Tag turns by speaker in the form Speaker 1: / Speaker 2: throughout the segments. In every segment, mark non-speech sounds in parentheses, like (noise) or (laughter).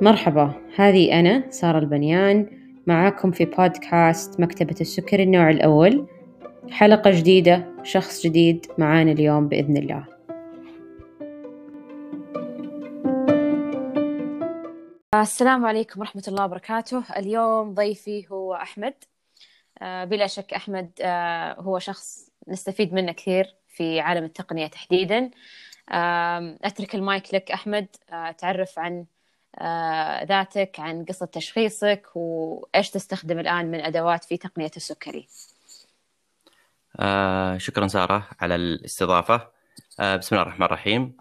Speaker 1: مرحبا هذه أنا سارة البنيان معاكم في بودكاست مكتبة السكر النوع الأول. حلقة جديدة شخص جديد معانا اليوم بإذن الله. السلام عليكم ورحمة الله وبركاته. اليوم ضيفي هو أحمد. آه، بلا شك أحمد آه، هو شخص نستفيد منه كثير. في عالم التقنية تحديدا. أترك المايك لك أحمد آه، تعرف عن ذاتك عن قصة تشخيصك وإيش تستخدم الآن من أدوات في تقنية السكري.
Speaker 2: آه شكرا سارة على الاستضافة. آه بسم الله الرحمن الرحيم.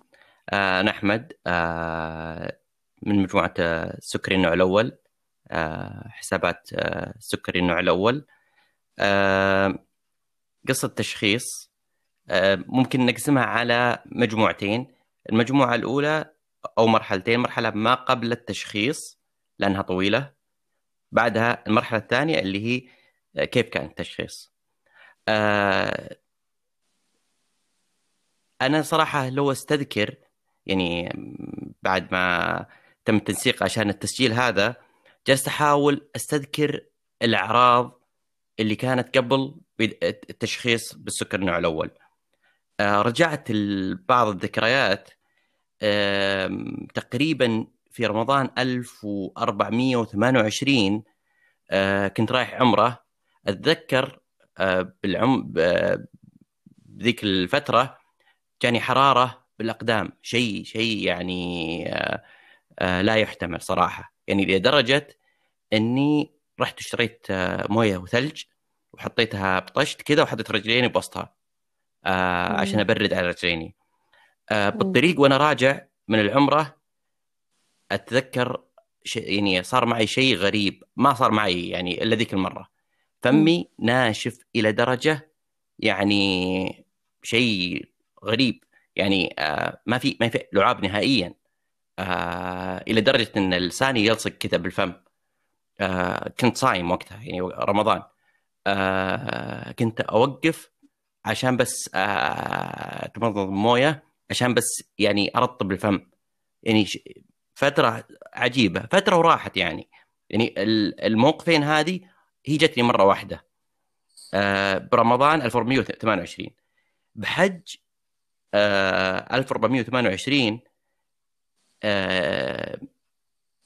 Speaker 2: آه أنا أحمد آه من مجموعة السكري النوع الأول. آه حسابات آه سكري النوع الأول. آه قصة تشخيص آه ممكن نقسمها على مجموعتين. المجموعة الأولى أو مرحلتين مرحلة ما قبل التشخيص لأنها طويلة. بعدها المرحلة الثانية اللي هي آه، كيف كان التشخيص. آه أنا صراحة لو أستذكر يعني بعد ما تم التنسيق عشان التسجيل هذا جلست أحاول أستذكر الأعراض اللي كانت قبل التشخيص بالسكر النوع الأول. آه رجعت بعض الذكريات تقريبا في رمضان 1428 آه، كنت رايح عمرة. أتذكر آه، بالعم بذيك الفترة جاني حرارة بالأقدام شيء شيء يعني آه، لا يحتمل صراحة. يعني لدرجة إني رحت اشتريت موية وثلج وحطيتها بطشت كذا وحطيت رجليني بوسطها. عشان أبرد على رجليني. آه بالطريق وأنا راجع من العمرة أتذكر يعني صار معي شيء غريب. ما صار معي يعني إلا ذيك المرة. فمي ناشف إلى درجة يعني شيء غريب. يعني آه ما في ما في لعاب نهائيا. آه إلى درجة إن لساني يلصق كذا بالفم. آه كنت صايم وقتها يعني رمضان. آه كنت أوقف عشان بس آه تمضمض موية عشان بس يعني أرطب الفم. يعني فترة عجيبة فترة وراحت يعني. يعني الموقفين هذه هي جتني مرة واحدة. آه، برمضان 1428 بحج 1428 آه،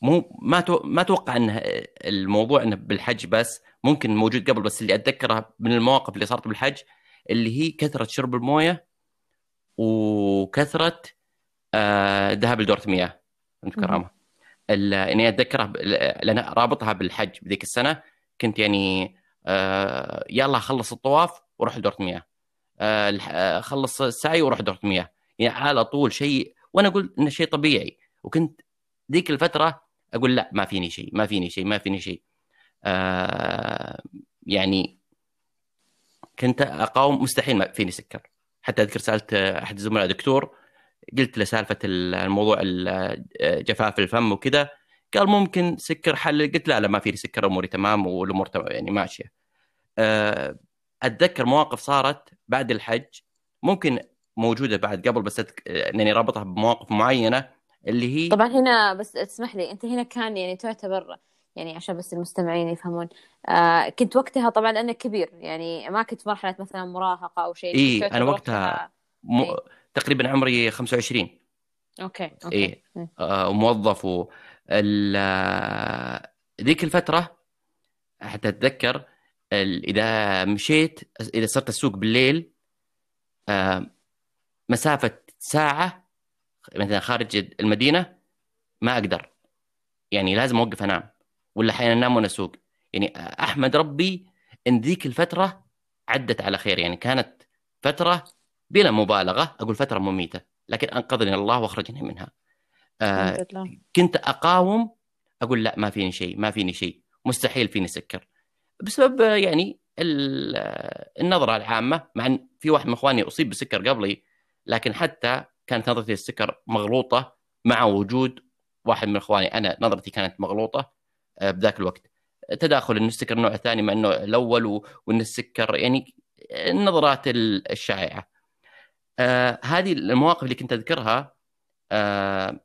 Speaker 2: مو ما ما أتوقع ان الموضوع إنه بالحج بس ممكن موجود قبل بس اللي أتذكره من المواقف اللي صارت بالحج اللي هي كثرة شرب الموية وكثرة آه ذهاب لدورة مياه انت كرامه اني أتذكرها لأن رابطها بالحج بذيك السنة كنت يعني آه يلا خلص الطواف وروح لدورة مياه آه, آه، خلص السعي وروح دوره مياه يعني على طول شيء وأنا أقول انه شيء طبيعي. وكنت ذيك الفترة أقول لا ما فيني شيء ما فيني شيء ما فيني شيء. آه يعني كنت أقاوم مستحيل ما فيني سكر. حتى أذكر سألت أحد الزملاء دكتور قلت له سالفة الموضوع جفاف الفم وكذا. قال ممكن سكر حل قلت لا لا ما في سكر أموري تمام والأمور يعني ماشية. آه، أتذكر مواقف صارت بعد الحج ممكن موجودة بعد قبل بس إنني رابطها بمواقف معينة اللي هي
Speaker 1: طبعا هنا بس تسمح لي أنت هنا كان يعني تعتبر يعني عشان بس المستمعين يفهمون. آه كنت وقتها طبعا لانك كبير يعني ما كنت مرحلة مثلا مراهقة أو شيء
Speaker 2: إي أنا وقتها م... إيه؟ تقريبا عمري 25
Speaker 1: okay okay.
Speaker 2: إيه. آه وموظف. و ال... ذيك الفترة حتى أتذكر إذا مشيت إذا صرت اسوق بالليل آه مسافة ساعة مثلا خارج المدينة ما أقدر. يعني لازم أوقف أنام. ولا أحيانا انام وأنا أسوق. يعني أحمد ربي إن ذيك الفترة عدت على خير. يعني كانت فترة بلا مبالغة أقول فترة مميتة لكن أنقذني الله وأخرجني منها. آه كنت أقاوم أقول لا ما فيني شيء ما فيني شيء مستحيل فيني سكر بسبب يعني النظرة العامة مع إن في واحد من إخواني أصيب بالسكر قبلي لكن حتى كانت نظرتي للسكر مغلوطة مع وجود واحد من إخواني. أنا نظرتي كانت مغلوطة آه، بذاك الوقت. تداخل ان السكر النوع الثاني مع إنه الأول وإن السكر يعني النظرات الشائعة. آه هذه المواقف اللي كنت أذكرها آه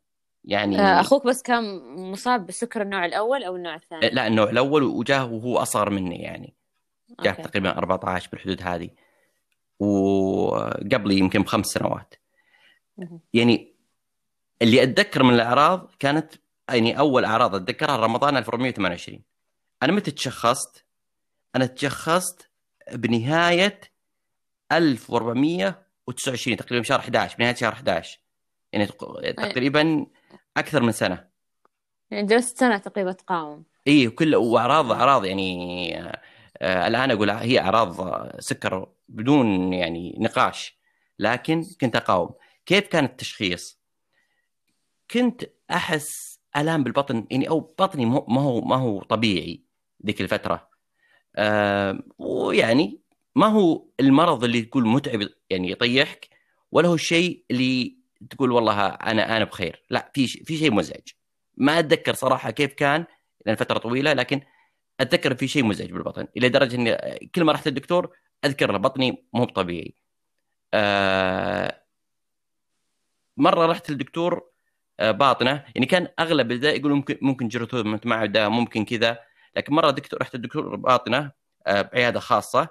Speaker 2: يعني
Speaker 1: آه، أخوك بس كان مصاب بسكر النوع الأول أو النوع الثاني؟
Speaker 2: لا النوع الأول وجاه وهو أصغر مني يعني. جاه
Speaker 1: أوكي.
Speaker 2: تقريبا 14 بالحدود هذه. وقبلي يمكن بخمس سنوات. يعني اللي أتذكر من الأعراض كانت يعني أول أعراض أتذكرها رمضان 1428 أنا متى تشخصت؟ أنا تشخصت بنهاية 1429 تقريبا شهر 11 بنهاية شهر 11 يعني تق- تقريبا أكثر من سنة.
Speaker 1: يعني جلست سنة تقريبا تقاوم.
Speaker 2: اي كل واعراض أعراض يعني آه، الآن أقول هي أعراض سكر بدون يعني نقاش لكن كنت أقاوم. كيف كان التشخيص؟ كنت أحس آلام بالبطن يعني أو بطني ما هو ما هو طبيعي ذيك الفترة. آه ويعني ما هو المرض اللي تقول متعب يعني يطيحك ولا هو الشيء اللي تقول والله أنا أنا بخير. لا في في شيء مزعج. ما أتذكر صراحة كيف كان لأن فتره طويلة لكن أتذكر في شيء مزعج بالبطن إلى درجة إني كل ما رحت للدكتور أذكر بطني مو طبيعي. آه مرة رحت للدكتور باطنة. يعني كان أغلب ده يقولوا ممكن ممكن جرثومه معده ممكن كذا. لكن مرة دكتور رحت للدكتور باطنة آه بعيادة خاصة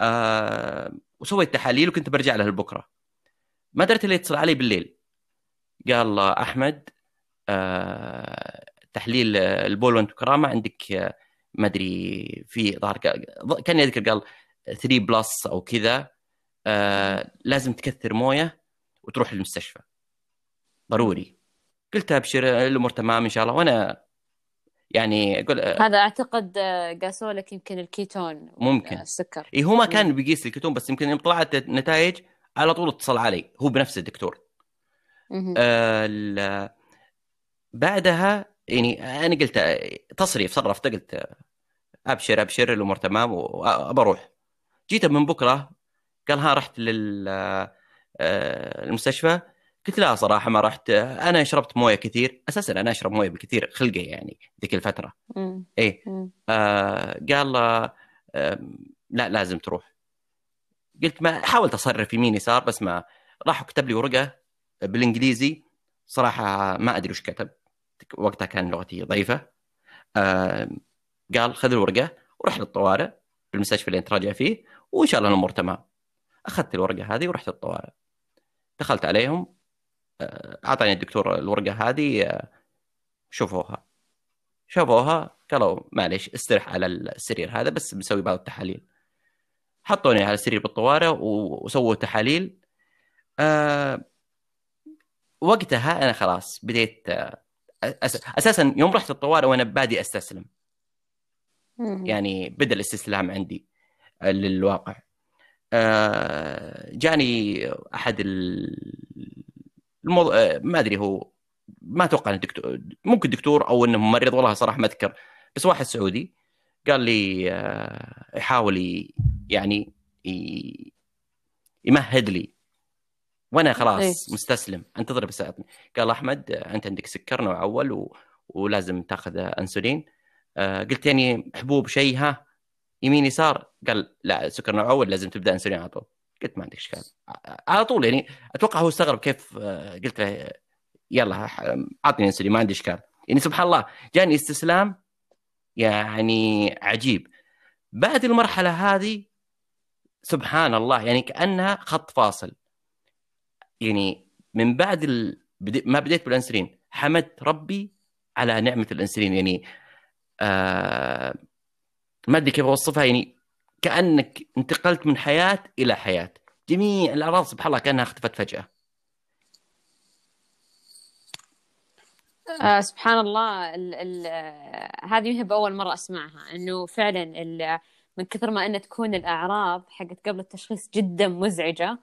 Speaker 2: آه وسويت تحاليل وكنت برجع له بكره ما دريت اللي يتصل علي بالليل. قال أحمد آه تحليل آه، البول وانت كرامه عندك آه، ما أدري في ظهر كان يذكر قال 3 plus أو كذا آه لازم تكثر موية وتروح للمستشفى ضروري. قلت أبشر الأمور تمام إن شاء الله. وأنا يعني أقول
Speaker 1: هذا أعتقد آه، قاسوا لك يمكن الكيتون
Speaker 2: ممكن.
Speaker 1: السكر
Speaker 2: إيه هو ما كان بيقيس الكيتون بس يمكن يوم طلعت النتائج على طول اتصل علي. هو بنفس الدكتور. آه بعدها يعني أنا قلت آه، تصريف صرفت قلت آه، أبشر أبشر الأمور تمام وابى أروح جيت من بكرة قال ها رحت لل المستشفى. قلت لا صراحة ما رحت. أنا شربت موية كثير. أساسا أنا أشرب موية بكثير خلقي يعني ذيك الفترة.
Speaker 1: مم.
Speaker 2: آه قال آه لا لازم تروح. قلت ما حاولت أصرف يمين يسار بس ما. راح كتب لي ورقة بالإنجليزي. صراحة ما أدري وش كتب. وقتها كان لغتي ضعيفة. آه قال خذ الورقة وروح للطوارئ في المستشفى اللي أنت راجع فيه وإن شاء الله الأمور تمام. أخذت الورقة هذه ورحت للطوارئ. دخلت عليهم. أعطاني الدكتور الورقة هذه آه، شوفوها. شافوها قالوا معلش استرح على السرير هذا بس بنسوي بعض التحاليل. حطوني على السرير بالطوارئ وسووا تحاليل. أه وقتها أنا خلاص بديت آه، أس... أساسا يوم رحت الطوارئ وأنا بادي
Speaker 1: أستسلم.
Speaker 2: يعني بدا الاستسلام عندي آه، للواقع. آه، جاني أحد ال- الموضوع آه، ما أدري هو ما أتوقع انه دكتور ممكن دكتور أو إنه ممرض والله صراحة ما أذكر. بس واحد سعودي قال لي آه، يحاول يعني يمهد لي. وأنا خلاص
Speaker 1: إيه.
Speaker 2: مستسلم. أنتظر بس أعطني. قال أحمد أنت عندك سكر نوع أول و... ولازم تأخذ أنسولين. آه، قلت يعني حبوب شيء ها؟ يمين يسار؟ قال لا سكر نوع أول لازم تبدأ أنسولين على طول. قلت ما عندك اشكال على طول يعني أتوقع هو استغرب كيف آه، قلت له يلا اعطني انسولين ما عندي اشكال يعني سبحان الله جاني استسلام يعني عجيب. بعد المرحلة هذه سبحان الله يعني كأنها خط فاصل. يعني من بعد ال... ما بديت بالانسولين حمدت ربي على نعمة الانسولين يعني آه... ما أدري كيف أوصفها. يعني كأنك انتقلت من حياة إلى حياة. جميع الاعراض سبحان الله كأنها اختفت فجأة.
Speaker 1: آه سبحان الله ال ال آه، هذه ما هي بأول مرة أسمعها إنه فعلا من كثر ما إنها تكون الأعراض حقت قبل التشخيص جدا مزعجة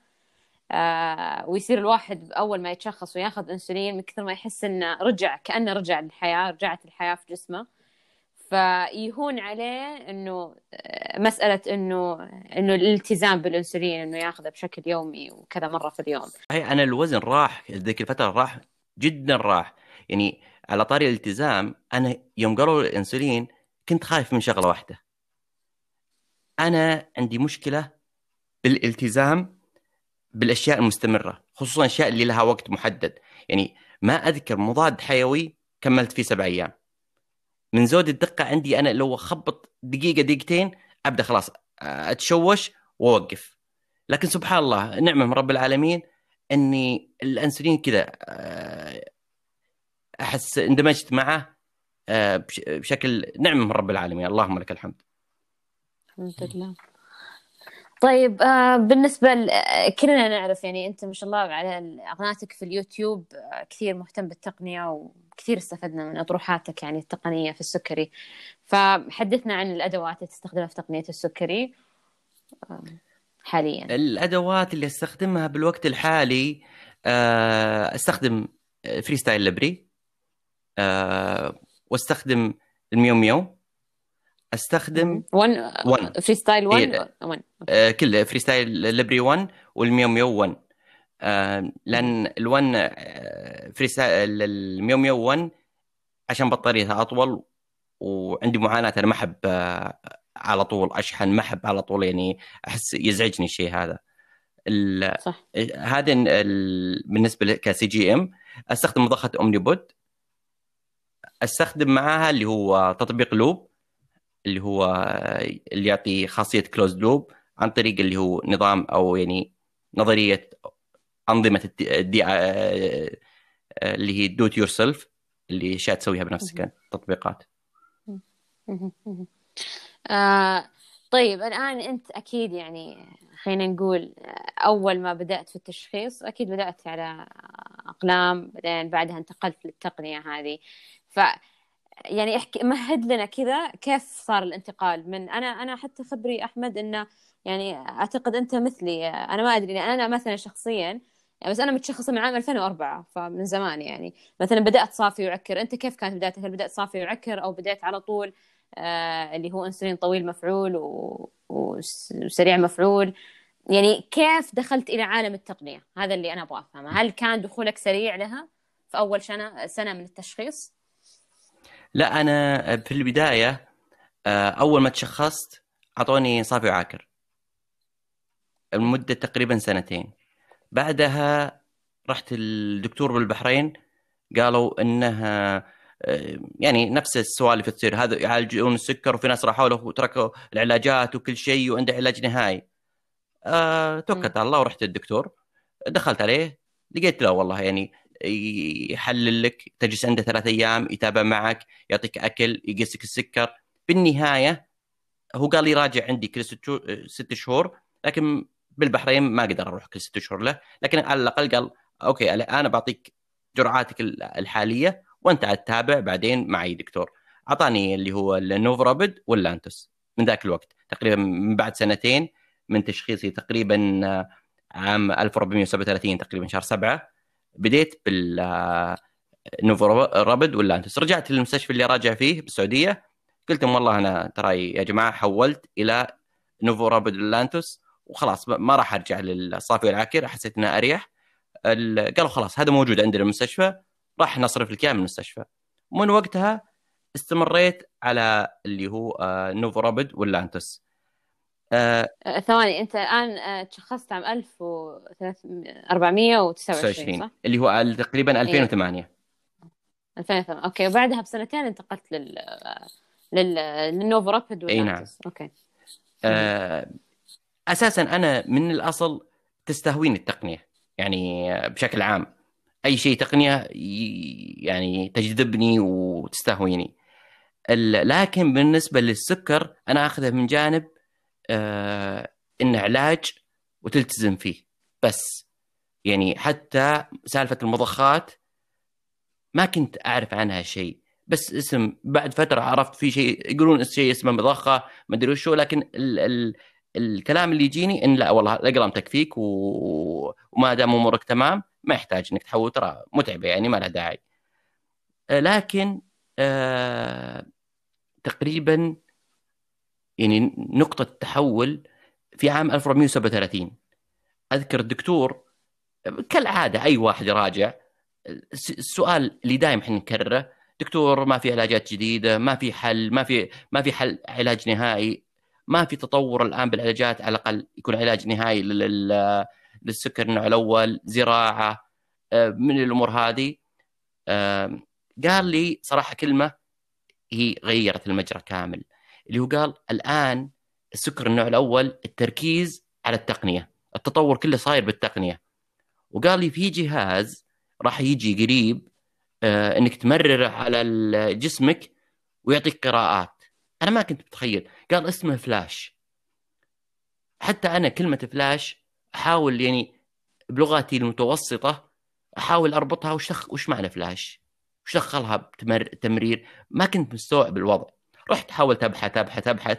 Speaker 1: آه ويصير الواحد أول ما يتشخص وياخذ أنسولين من كثر ما يحس إنه رجع كأنه رجع للحياة رجعت الحياة في جسمه. فيهون عليه إنه آه، مسألة إنه إنه الالتزام بالأنسولين إنه ياخذه بشكل يومي وكذا مرة في اليوم.
Speaker 2: هي أنا الوزن راح ذيك الفترة راح جدا راح. يعني على طاري الالتزام أنا يوم قالوا لي الانسولين كنت خايف من شغلة واحدة. أنا عندي مشكلة بالالتزام بالأشياء المستمرة خصوصا الاشياء اللي لها وقت محدد. يعني ما أذكر مضاد حيوي كملت فيه سبع أيام. من زود الدقة عندي أنا لو أخبط دقيقة دقيقتين أبدأ خلاص أتشوش وأوقف. لكن سبحان الله نعمة من رب العالمين إني الأنسولين كذا آه، أحس اندمجت معه آه، بشكل نعمة من رب العالمين. اللهم لك الحمد.
Speaker 1: الحمد لله. طيب آه بالنسبة كلنا نعرف يعني أنت ما شاء الله على قناتك في اليوتيوب كثير مهتم بالتقنية وكثير استفدنا من أطروحاتك يعني التقنية في السكري. فحدثنا عن الأدوات اللي تستخدمها في تقنية السكري حاليا.
Speaker 2: الأدوات اللي أستخدمها بالوقت الحالي آه أستخدم FreeStyle Libre آه وأستخدم ال MiaoMiao أستخدم
Speaker 1: 1 FreeStyle 1
Speaker 2: 1 كله FreeStyle Libre 1 وال MiaoMiao 1 آه لأن ال1 FreeStyle ال MiaoMiao 1 عشان بطاريتها أطول وعندي معاناة أنا ما أحب آه على طول أشحن ما أحب على طول يعني أحس يزعجني الشيء هذا. صح. هذا بالنسبة ك CGM أستخدم مضخة Omnipod أستخدم معاها اللي هو تطبيق Loop اللي هو اللي يعطي خاصية closed loop عن طريق اللي هو نظام أو يعني نظرية أنظمة ال D آه، اللي هي do it yourself اللي اشياء تسويها بنفسك تطبيقات.
Speaker 1: آه طيب الآن أنت أكيد يعني خلينا نقول أول ما بدأت في التشخيص أكيد بدأت على أقلام بعدين بعدها انتقلت للتقنية هذه. ف يعني احكي مهد لنا كذا كيف صار الانتقال من أنا أنا حتى خبري أحمد إنه يعني أعتقد أنت مثلي أنا ما أدري أنا مثلا شخصيا يعني بس أنا متشخصة من عام 2004 فمن زمان يعني. مثلا بدأت صافي وعكر أنت كيف كانت بدايتك؟ هل بدأت صافي وعكر أو بديت على طول آه اللي هو إنسولين طويل مفعول و... وسريع مفعول؟ يعني كيف دخلت إلى عالم التقنية؟ هذا اللي أنا أبغى أفهمه. هل كان دخولك سريع لها في أول سنة سنة من التشخيص؟
Speaker 2: لا أنا في البداية آه، أول ما تشخصت أعطوني صافي وعاكر لمدة تقريبا سنتين. بعدها رحت الدكتور بالبحرين قالوا إنها آه، يعني نفس السوالف تصير. هذا يعالجون السكر وفي ناس راحوا له وتركوا العلاجات وكل شيء وعنده علاج نهائي. أه توكلت على الله ورحت للدكتور. دخلت عليه لقيت له والله يعني يحلل لك تجلس عنده ثلاث أيام يتابع معك يعطيك أكل يقيسك السكر. بالنهاية هو قال لي راجع عندي كل ست شهور لكن بالبحرين ما أقدر أروح كل ست شهور له لكن على الأقل قال okay أنا بعطيك جرعاتك الحالية وأنت عاد تتابع بعدين معي دكتور. أعطاني اللي هو ال NovoRapid وال Lantus. من ذاك الوقت تقريبا من بعد سنتين من تشخيصي تقريبا عام 1437 تقريبا شهر سبعة بديت بال نوفو رابد ولا انت رجعت للمستشفى اللي راجع فيه بالسعودية. قلت لهم والله أنا ترى يا جماعة حولت إلى نوفو رابد لانتوس وخلاص ما راح أرجع للصافي والعاكر حسيت إنه أريح. قالوا خلاص هذا موجود عندنا المستشفى راح نصرف لك إياه من المستشفى. ومن وقتها استمريت على اللي هو NovoRapid وال Lantus.
Speaker 1: آه, آه، ثواني أنت الآن آه، تشخصت عام 1429 صح؟
Speaker 2: اللي هو تقريبا 2008
Speaker 1: 2008 okay وبعدها بسنتين انتقلت لل لل لل NovoRapid
Speaker 2: إي نعم. okay. آه أساسا أنا من الأصل تستهويني التقنية يعني بشكل عام. أي شيء تقنية يعني تجذبني وتستهويني. لكن بالنسبة للسكر أنا آخذه من جانب آه انه علاج وتلتزم فيه. بس يعني حتى سالفة المضخات ما كنت أعرف عنها شيء. بس اسم بعد فترة عرفت في شيء يقولون شيء اسمه مضخة ما أدري وشو لكن ال ال الكلام اللي يجيني إن لا والله الاقلام تكفيك و... وما دام أمورك تمام ما يحتاج إنك تحول ترى متعبة يعني ما لها داعي. آه، لكن آه تقريبا يعني نقطة تحول في عام 1437 أذكر الدكتور كالعادة أي واحد يراجع السؤال اللي دائما إحنا نكرره دكتور ما في علاجات جديدة ما في حل ما في ما في حل علاج نهائي. ما في تطور الآن بالعلاجات على الأقل يكون علاج نهائي للسكر النوع الأول زراعة آه، من الأمور هذه. آه، قال لي صراحة كلمة هي غيرت المجرى كامل اللي هو قال الآن السكر النوع الأول التركيز على التقنية التطور كله صاير بالتقنية. وقال لي في جهاز راح يجي قريب آه إنك تمرره على جسمك ويعطيك قراءات. أنا ما كنت متخيل. قال اسمه فلاش. حتى أنا كلمة فلاش أحاول يعني بلغتي المتوسطة أحاول أربطها وش دخ... وش معنى فلاش؟ وش دخلها بتمر... تمرير؟ ما كنت مستوعب الوضع. رحت حاولت ابحث ابحث أبحث.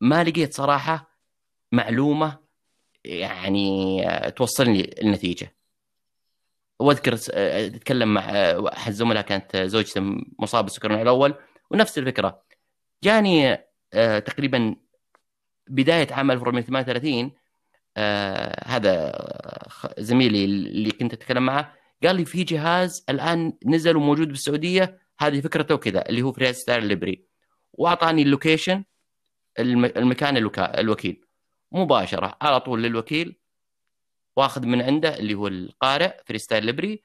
Speaker 2: ما لقيت صراحة معلومة يعني توصلني النتيجة. وأذكر أتكلم مع احد الزملاء كانت زوجته مصابة بالسكر الأول. ونفس الفكرة. جاني آه، تقريبا بداية عام 1438 آه هذا زميلي اللي كنت أتكلم معه قال لي في جهاز الآن نزل وموجود بالسعودية هذه فكرته وكذا اللي هو FreeStyle Libre. وأعطاني ال location المكان الوكيل. مباشرة على طول للوكيل واخذ من عنده اللي هو القارئ FreeStyle Libre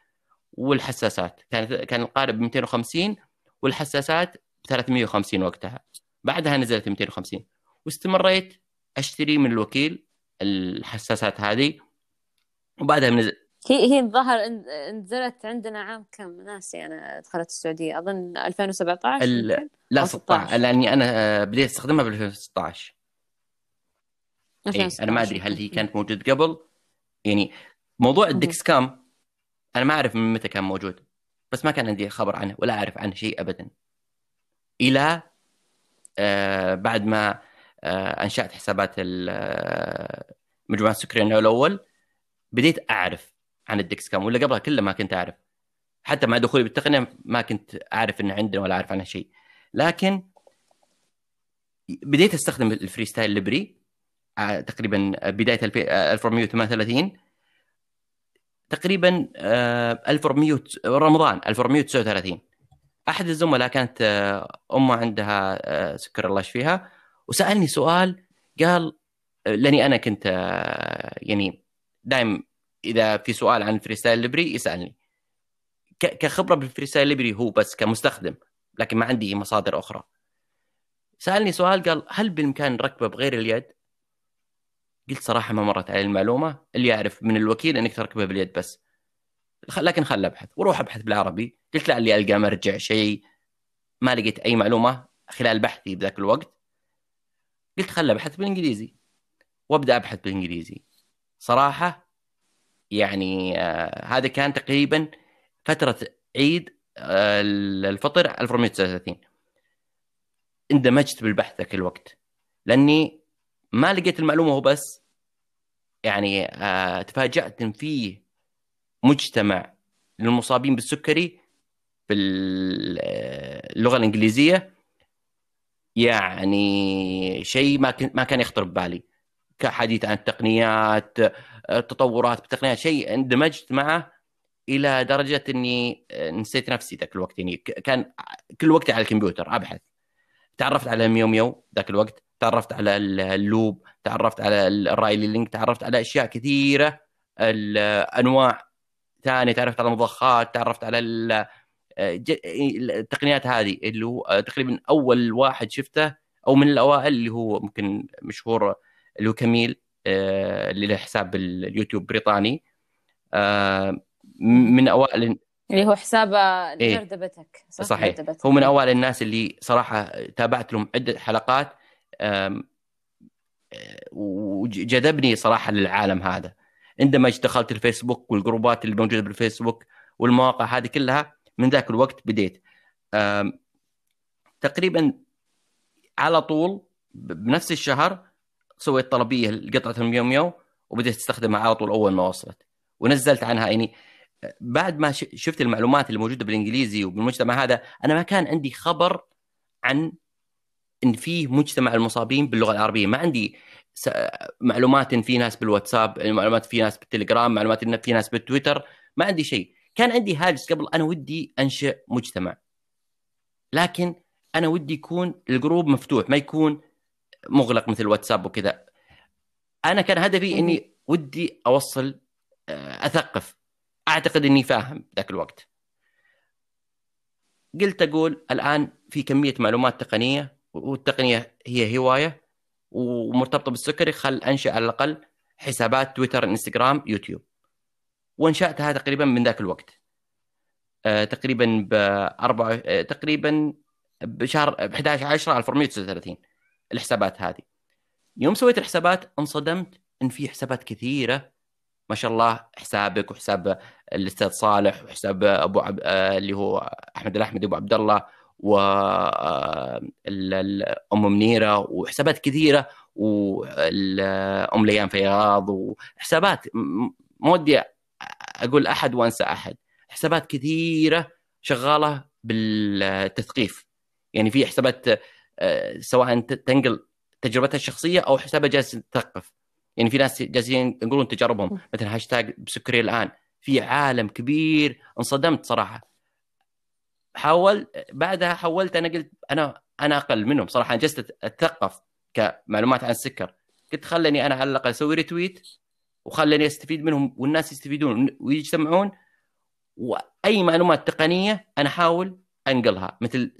Speaker 2: والحساسات. كان كان القارئ ب 250 والحساسات ب 350 وقتها. بعدها نزلت 250 واستمريت أشتري من الوكيل الحساسات هذه وبعدها من
Speaker 1: هي هي الظاهر نزلت عندنا عام كم؟ ناسي أنا دخلت السعودية. أظن 2017 ال...
Speaker 2: لا 16 لأني أنا بديت أستخدمها ب 2016 إيه أنا ما أدري هل هي كانت موجود قبل. يعني موضوع الدكس كام أنا ما أعرف من متى كان موجود. بس ما كان عندي خبر عنه ولا أعرف عنه شيء ابدا. إلى آه بعد ما آه أنشأت حسابات آه، مجموعة النوع الأول بديت أعرف عن الدكس كام ولا قبلها كله ما كنت أعرف. حتى مع دخولي بالتقنية ما كنت أعرف إنه عندنا ولا أعرف عنها شيء. لكن بديت أستخدم ال FreeStyle Libre آه، تقريبا بداية 1438 آه، تقريبا 1400 رمضان 1439 أحد الزملاء كانت أمه عندها سكر الله يشفيها وسألني سؤال قال لأني أنا كنت يعني دائم إذا في سؤال عن ال FreeStyle Libre يسألني. كخبرة بال FreeStyle Libre هو بس كمستخدم لكن ما عندي مصادر أخرى. سألني سؤال قال هل بالإمكان نركبه بغير اليد؟ قلت صراحة ما مرت علي المعلومة اللي يعرف من الوكيل إنك تركبه باليد بس. لكن خل أبحث. وأروح أبحث بالعربي. قلت لا اللي ألقى مرجع شيء. ما لقيت أي معلومة خلال بحثي بذاك الوقت. قلت خل أبحث بالإنجليزي. وأبدأ أبحث بالإنجليزي. صراحة يعني آه هذا كان تقريبا فترة عيد آه الفطر 1439 اندمجت بالبحث ذاك الوقت. لأني ما لقيت المعلومة هو بس يعني آه تفاجأت ان فيه مجتمع للمصابين بالسكري باللغة آه، الإنجليزية. يعني شيء ما ما كان يخطر ببالي. كحديث عن التقنيات التطورات بالتقنيات شيء اندمجت معه إلى درجة إني نسيت نفسي ذاك الوقت. يعني كان كل وقتي على الكمبيوتر أبحث. تعرفت على Miao Miao ذاك الوقت. تعرفت على ال Loop. تعرفت على ال RileyLink تعرفت على أشياء كثيرة. الانواع ثانية تعرفت على المضخات تعرفت على التقنيات هذه اللي هو تقريبا أول واحد شفته أو من الأوائل اللي هو ممكن مشهور اللي هو كميل آه، اللي له حساب اليوتيوب بريطاني. آه، من أوائل
Speaker 1: اللي هو حساب جردبتك
Speaker 2: صح؟ صحيح. جردبتك. هو من أوائل الناس اللي صراحة تابعت لهم عدة حلقات آه، وجذبني صراحة للعالم هذا. عندما دخلت الفيسبوك والجروبات اللي موجودة بالفيسبوك والمواقع هذه كلها من ذاك الوقت بديت. تقريبا على طول بنفس الشهر سويت طلبية لقطعة ال Miao Miao وبديت أستخدمها على طول أول ما وصلت. ونزلت عنها. يعني بعد ما شفت المعلومات اللي موجودة بالإنجليزي وبالمجتمع هذا أنا ما كان عندي خبر عن إن في مجتمع المصابين باللغة العربية. ما عندي معلومات في ناس بالواتساب معلومات في ناس بالتليجرام معلومات في ناس بالتويتر ما عندي شيء. كان عندي هاجس قبل أنا ودي أنشئ مجتمع. لكن أنا ودي يكون ال group مفتوح ما يكون مغلق مثل واتساب وكذا. أنا كان هدفي إني ودي أوصل آه، أثقف. أعتقد إني فاهم ذاك الوقت. قلت أقول الآن في كمية معلومات تقنية والتقنية هي هواية. ومرتبطة بالسكري خل أنشئ على الأقل حسابات تويتر إنستغرام يوتيوب. وأنشأتها تقريبا من ذاك الوقت. آه تقريبا ب 4 آه تقريبا بشهر ب 11 10 1439 الحسابات هذه. يوم سويت الحسابات انصدمت إن في حسابات كثيرة. ما شاء الله حسابك وحساب الأستاذ صالح وحساب أبو عب... آه، اللي هو أحمد الأحمدي أبو عبد الله. و آه، أم منيرة وحسابات كثيرة وام ليان فياض وحسابات ما ودي أقول أحد وأنسى أحد. حسابات كثيرة شغالة بالتثقيف. يعني في حسابات آه، سواء تنقل تجربتها الشخصية أو حسابها جالس تثقف يعني في ناس جالسين ينقلون تجاربهم. مثلا هاشتاج بسكري الآن. في عالم كبير انصدمت صراحة. حاول بعدها حولت أنا قلت أنا أنا أقل منهم صراحة. أنا جلست أتثقف كمعلومات عن السكر. قلت خلني أنا على الأقل أسوي retweet وخلني أستفيد منهم والناس يستفيدون ويجتمعون. وأي معلومات تقنية أنا أحاول أنقلها مثل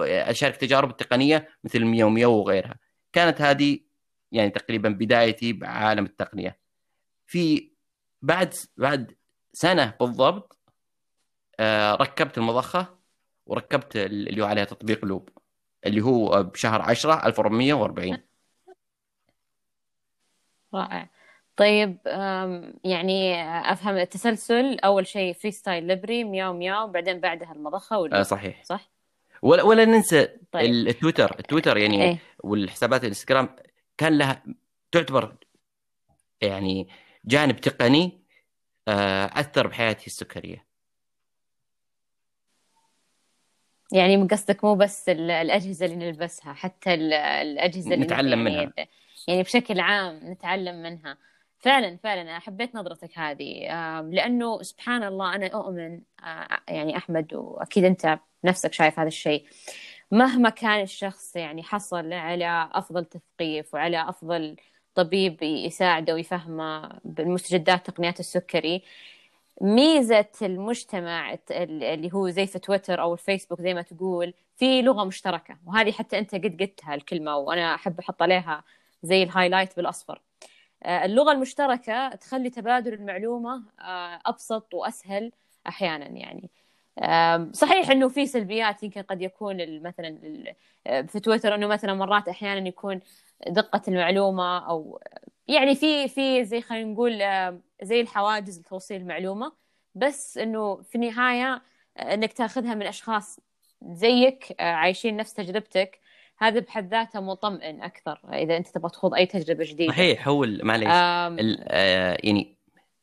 Speaker 2: أشارك تجارب التقنية مثل Miao Miao وغيرها. كانت هذه يعني تقريبا بدايتي بعالم التقنية. في بعد بعد سنة بالضبط آه، ركبت المضخة. وركبت اللي هو عليها تطبيق Loop اللي هو بشهر 10 1440
Speaker 1: رائع طيب يعني أفهم التسلسل أول شيء FreeStyle Libre Miao Miao بعدين بعدها المضخة
Speaker 2: وال Loop. آه صحيح صح ولا ولا ننسى طيب. التويتر التويتر يعني
Speaker 1: إيه؟
Speaker 2: والحسابات الإنستغرام كان لها تعتبر يعني جانب تقني آه، أثر بحياتي السكرية
Speaker 1: يعني قصدك مو بس الأجهزة اللي نلبسها حتى الأجهزة اللي
Speaker 2: نتعلم
Speaker 1: يعني
Speaker 2: منها.
Speaker 1: يعني بشكل عام نتعلم منها. فعلا فعلا أنا حبيت نظرتك هذه. لأنه سبحان الله أنا أؤمن يعني أحمد وأكيد أنت نفسك شايف هذا الشيء. مهما كان الشخص يعني حصل على أفضل تثقيف وعلى أفضل طبيب يساعده ويفهمه بالمستجدات تقنيات السكري ميزة المجتمع اللي هو زي في تويتر أو الفيسبوك زي ما تقول في لغة مشتركة وهذه حتى أنت قد قلتها الكلمة وأنا أحب أحط عليها زي الهايلايت بالأصفر. آه، اللغة المشتركة تخلي تبادل المعلومة آه، أبسط وأسهل أحيانا يعني. صحيح إنه في سلبيات يمكن قد يكون مثلا آه، في تويتر إنه مثلا مرات أحيانا يكون دقة المعلومة أو يعني في في زي خلينا نقول زي الحواجز لتوصيل المعلومة. بس إنه في النهاية آه، إنك تاخذها من أشخاص زيك آه، عايشين نفس تجربتك هذا بحد ذاته مطمئن أكثر إذا أنت تبغى تخوض أي تجربة جديدة.
Speaker 2: صحيح هو معليش يعني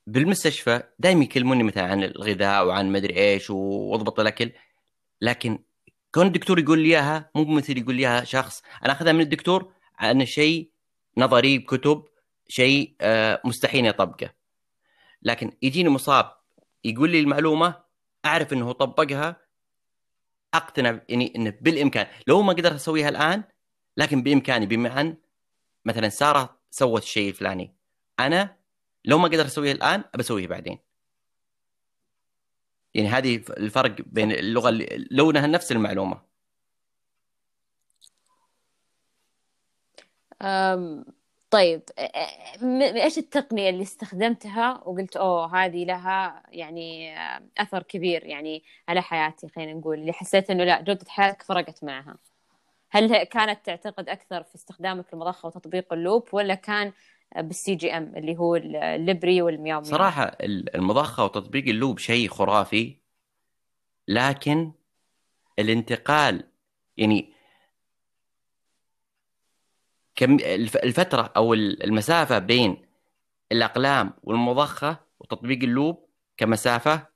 Speaker 2: بالمستشفى دائما يكلموني مثلا عن الغذاء وعن مدري إيش وأضبط الأكل لكن كون الدكتور يقول لي إياها مو مثل يقول لي إياها شخص أنا أخذها من الدكتور عن شيء نظري بكتب شيء آه، مستحيل اطبقه لكن يجيني مصاب يقول لي المعلومة أعرف إنه طبقها أقتنع يعني إنه بالإمكان. لو ما قدرت أسويها الآن لكن بإمكاني ان مثلا سارة سوت الشيء الفلاني. أنا لو ما قدرت اسويه الآن بسويه بعدين. يعني هذه الفرق بين اللغة اللي لونها نفس
Speaker 1: المعلومة. طيب إيش التقنية اللي استخدمتها وقلت أوه هذه لها يعني أثر كبير يعني على حياتي خلينا نقول اللي حسيت إنه لا جودة حياتك فرقت معها. هل كانت تعتقد أكثر في استخدامك المضخة وتطبيق ال Loop ولا كان بال CGM اللي هو ال Libre وال
Speaker 2: Miao Miao؟ صراحة المضخة وتطبيق ال Loop شيء خرافي لكن الانتقال يعني كم الفترة أو المسافة بين الأقلام والمضخة وتطبيق ال Loop كمسافة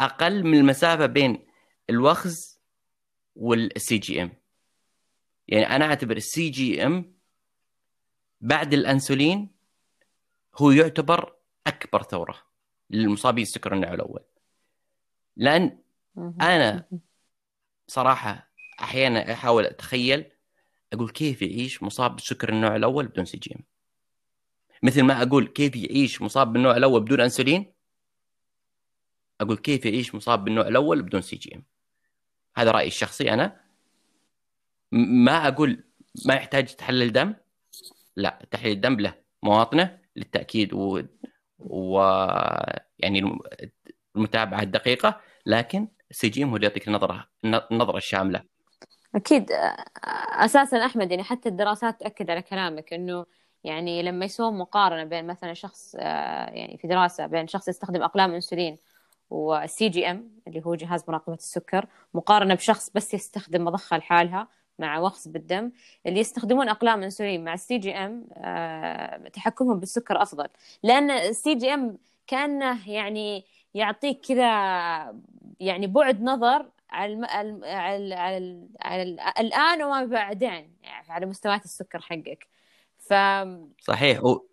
Speaker 2: أقل من المسافة بين الوخز وال CGM يعني أنا أعتبر ال CGM بعد الأنسولين هو يعتبر أكبر ثورة للمصابين السكر النوع الأول. لأن أنا صراحة أحيانا أحاول أتخيل أقول كيف يعيش مصاب بالسكر النوع الأول بدون CGM مثل ما أقول كيف يعيش مصاب بالنوع الأول بدون أنسولين؟ أقول كيف يعيش مصاب بالنوع الأول بدون CGM هذا رأيي الشخصي أنا. ما أقول ما يحتاج تحلل دم. لا تحليل الدم له مواطنه للتأكيد و, و... يعني المتابعة الدقيقة لكن ال CGM هو اللي يعطيك النظره النظرة الشاملة.
Speaker 1: أكيد أساسا أحمد يعني حتى الدراسات تأكد على كلامك إنه يعني لما يسوون مقارنة بين مثلا شخص يعني في دراسة بين شخص يستخدم أقلام إنسولين وال CGM اللي هو جهاز مراقبة السكر مقارنة بشخص بس يستخدم مضخة لحالها مع وخز بالدم اللي يستخدمون أقلام إنسولين مع ال CGM تحكمهم بالسكر أفضل. لأن ال CGM كأنه يعني يعطيك كذا يعني بعد نظر على الم... على على, على... الآن وما بعدين يعني على مستويات السكر حقك. ف
Speaker 2: صحيح. و...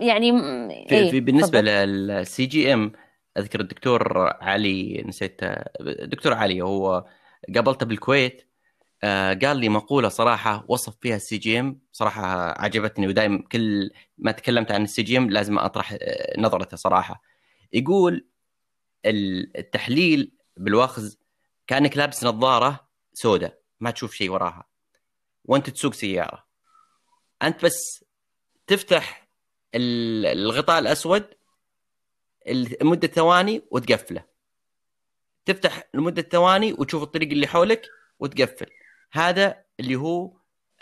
Speaker 1: يعني
Speaker 2: في, إيه؟ في بالنسبة لل CGM أذكر الدكتور علي نسيت الدكتور علي هو قابلته بالكويت آه قال لي مقولة صراحة وصف فيها ال CGM. صراحة عجبتني ودائما كل ما تكلمت عن ال CGM لازم أطرح نظرته صراحة. يقول التحليل بالوخز كأنك لابس نظارة سوداء ما تشوف شيء وراها. وأنت تسوق سيارة. أنت بس تفتح الغطاء الأسود لمده ثواني وتقفله. تفتح لمده ثواني وتشوف الطريق اللي حولك وتقفل. هذا اللي هو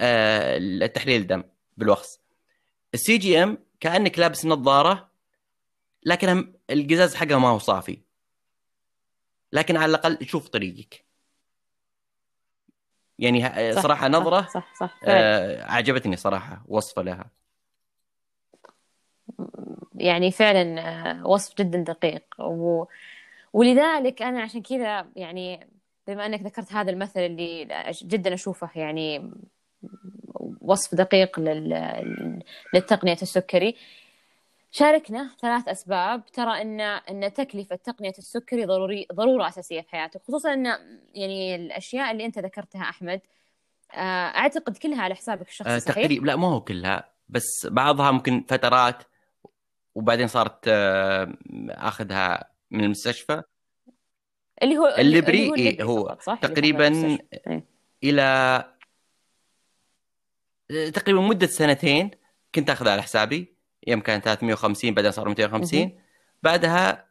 Speaker 2: آه التحليل الدم بالوخز ال CGM كأنك لابس نظارة لكن القزاز حقها ما هو صافي. لكن على الأقل شوف طريقك. يعني صح صراحة نظرة
Speaker 1: صح صح, صح.
Speaker 2: آه عجبتني صراحة وصفة لها.
Speaker 1: يعني فعلا آه، وصف جدا دقيق. و... ولذلك أنا عشان كذا يعني بما أنك ذكرت هذا المثل اللي جدا أشوفه يعني وصف دقيق لل... للتقنية السكري شاركنا ثلاث أسباب ترى ان إن تكلفة تقنية السكري ضروري ضرورة أساسية في حياتك خصوصا إن يعني الأشياء اللي أنت ذكرتها أحمد آه، أعتقد كلها على حسابك الشخصي صحيح؟
Speaker 2: تقريبا لا ما هو كلها بس بعضها ممكن فترات وبعدين صارت آه آخذها من المستشفى
Speaker 1: اللي هو
Speaker 2: الليبري اللي هو, هو صح؟ تقريبا إيه. إلى آه، تقريبا مدة سنتين كنت آخذها على حسابي يوم كان 350 بعدين صار 250 بعدها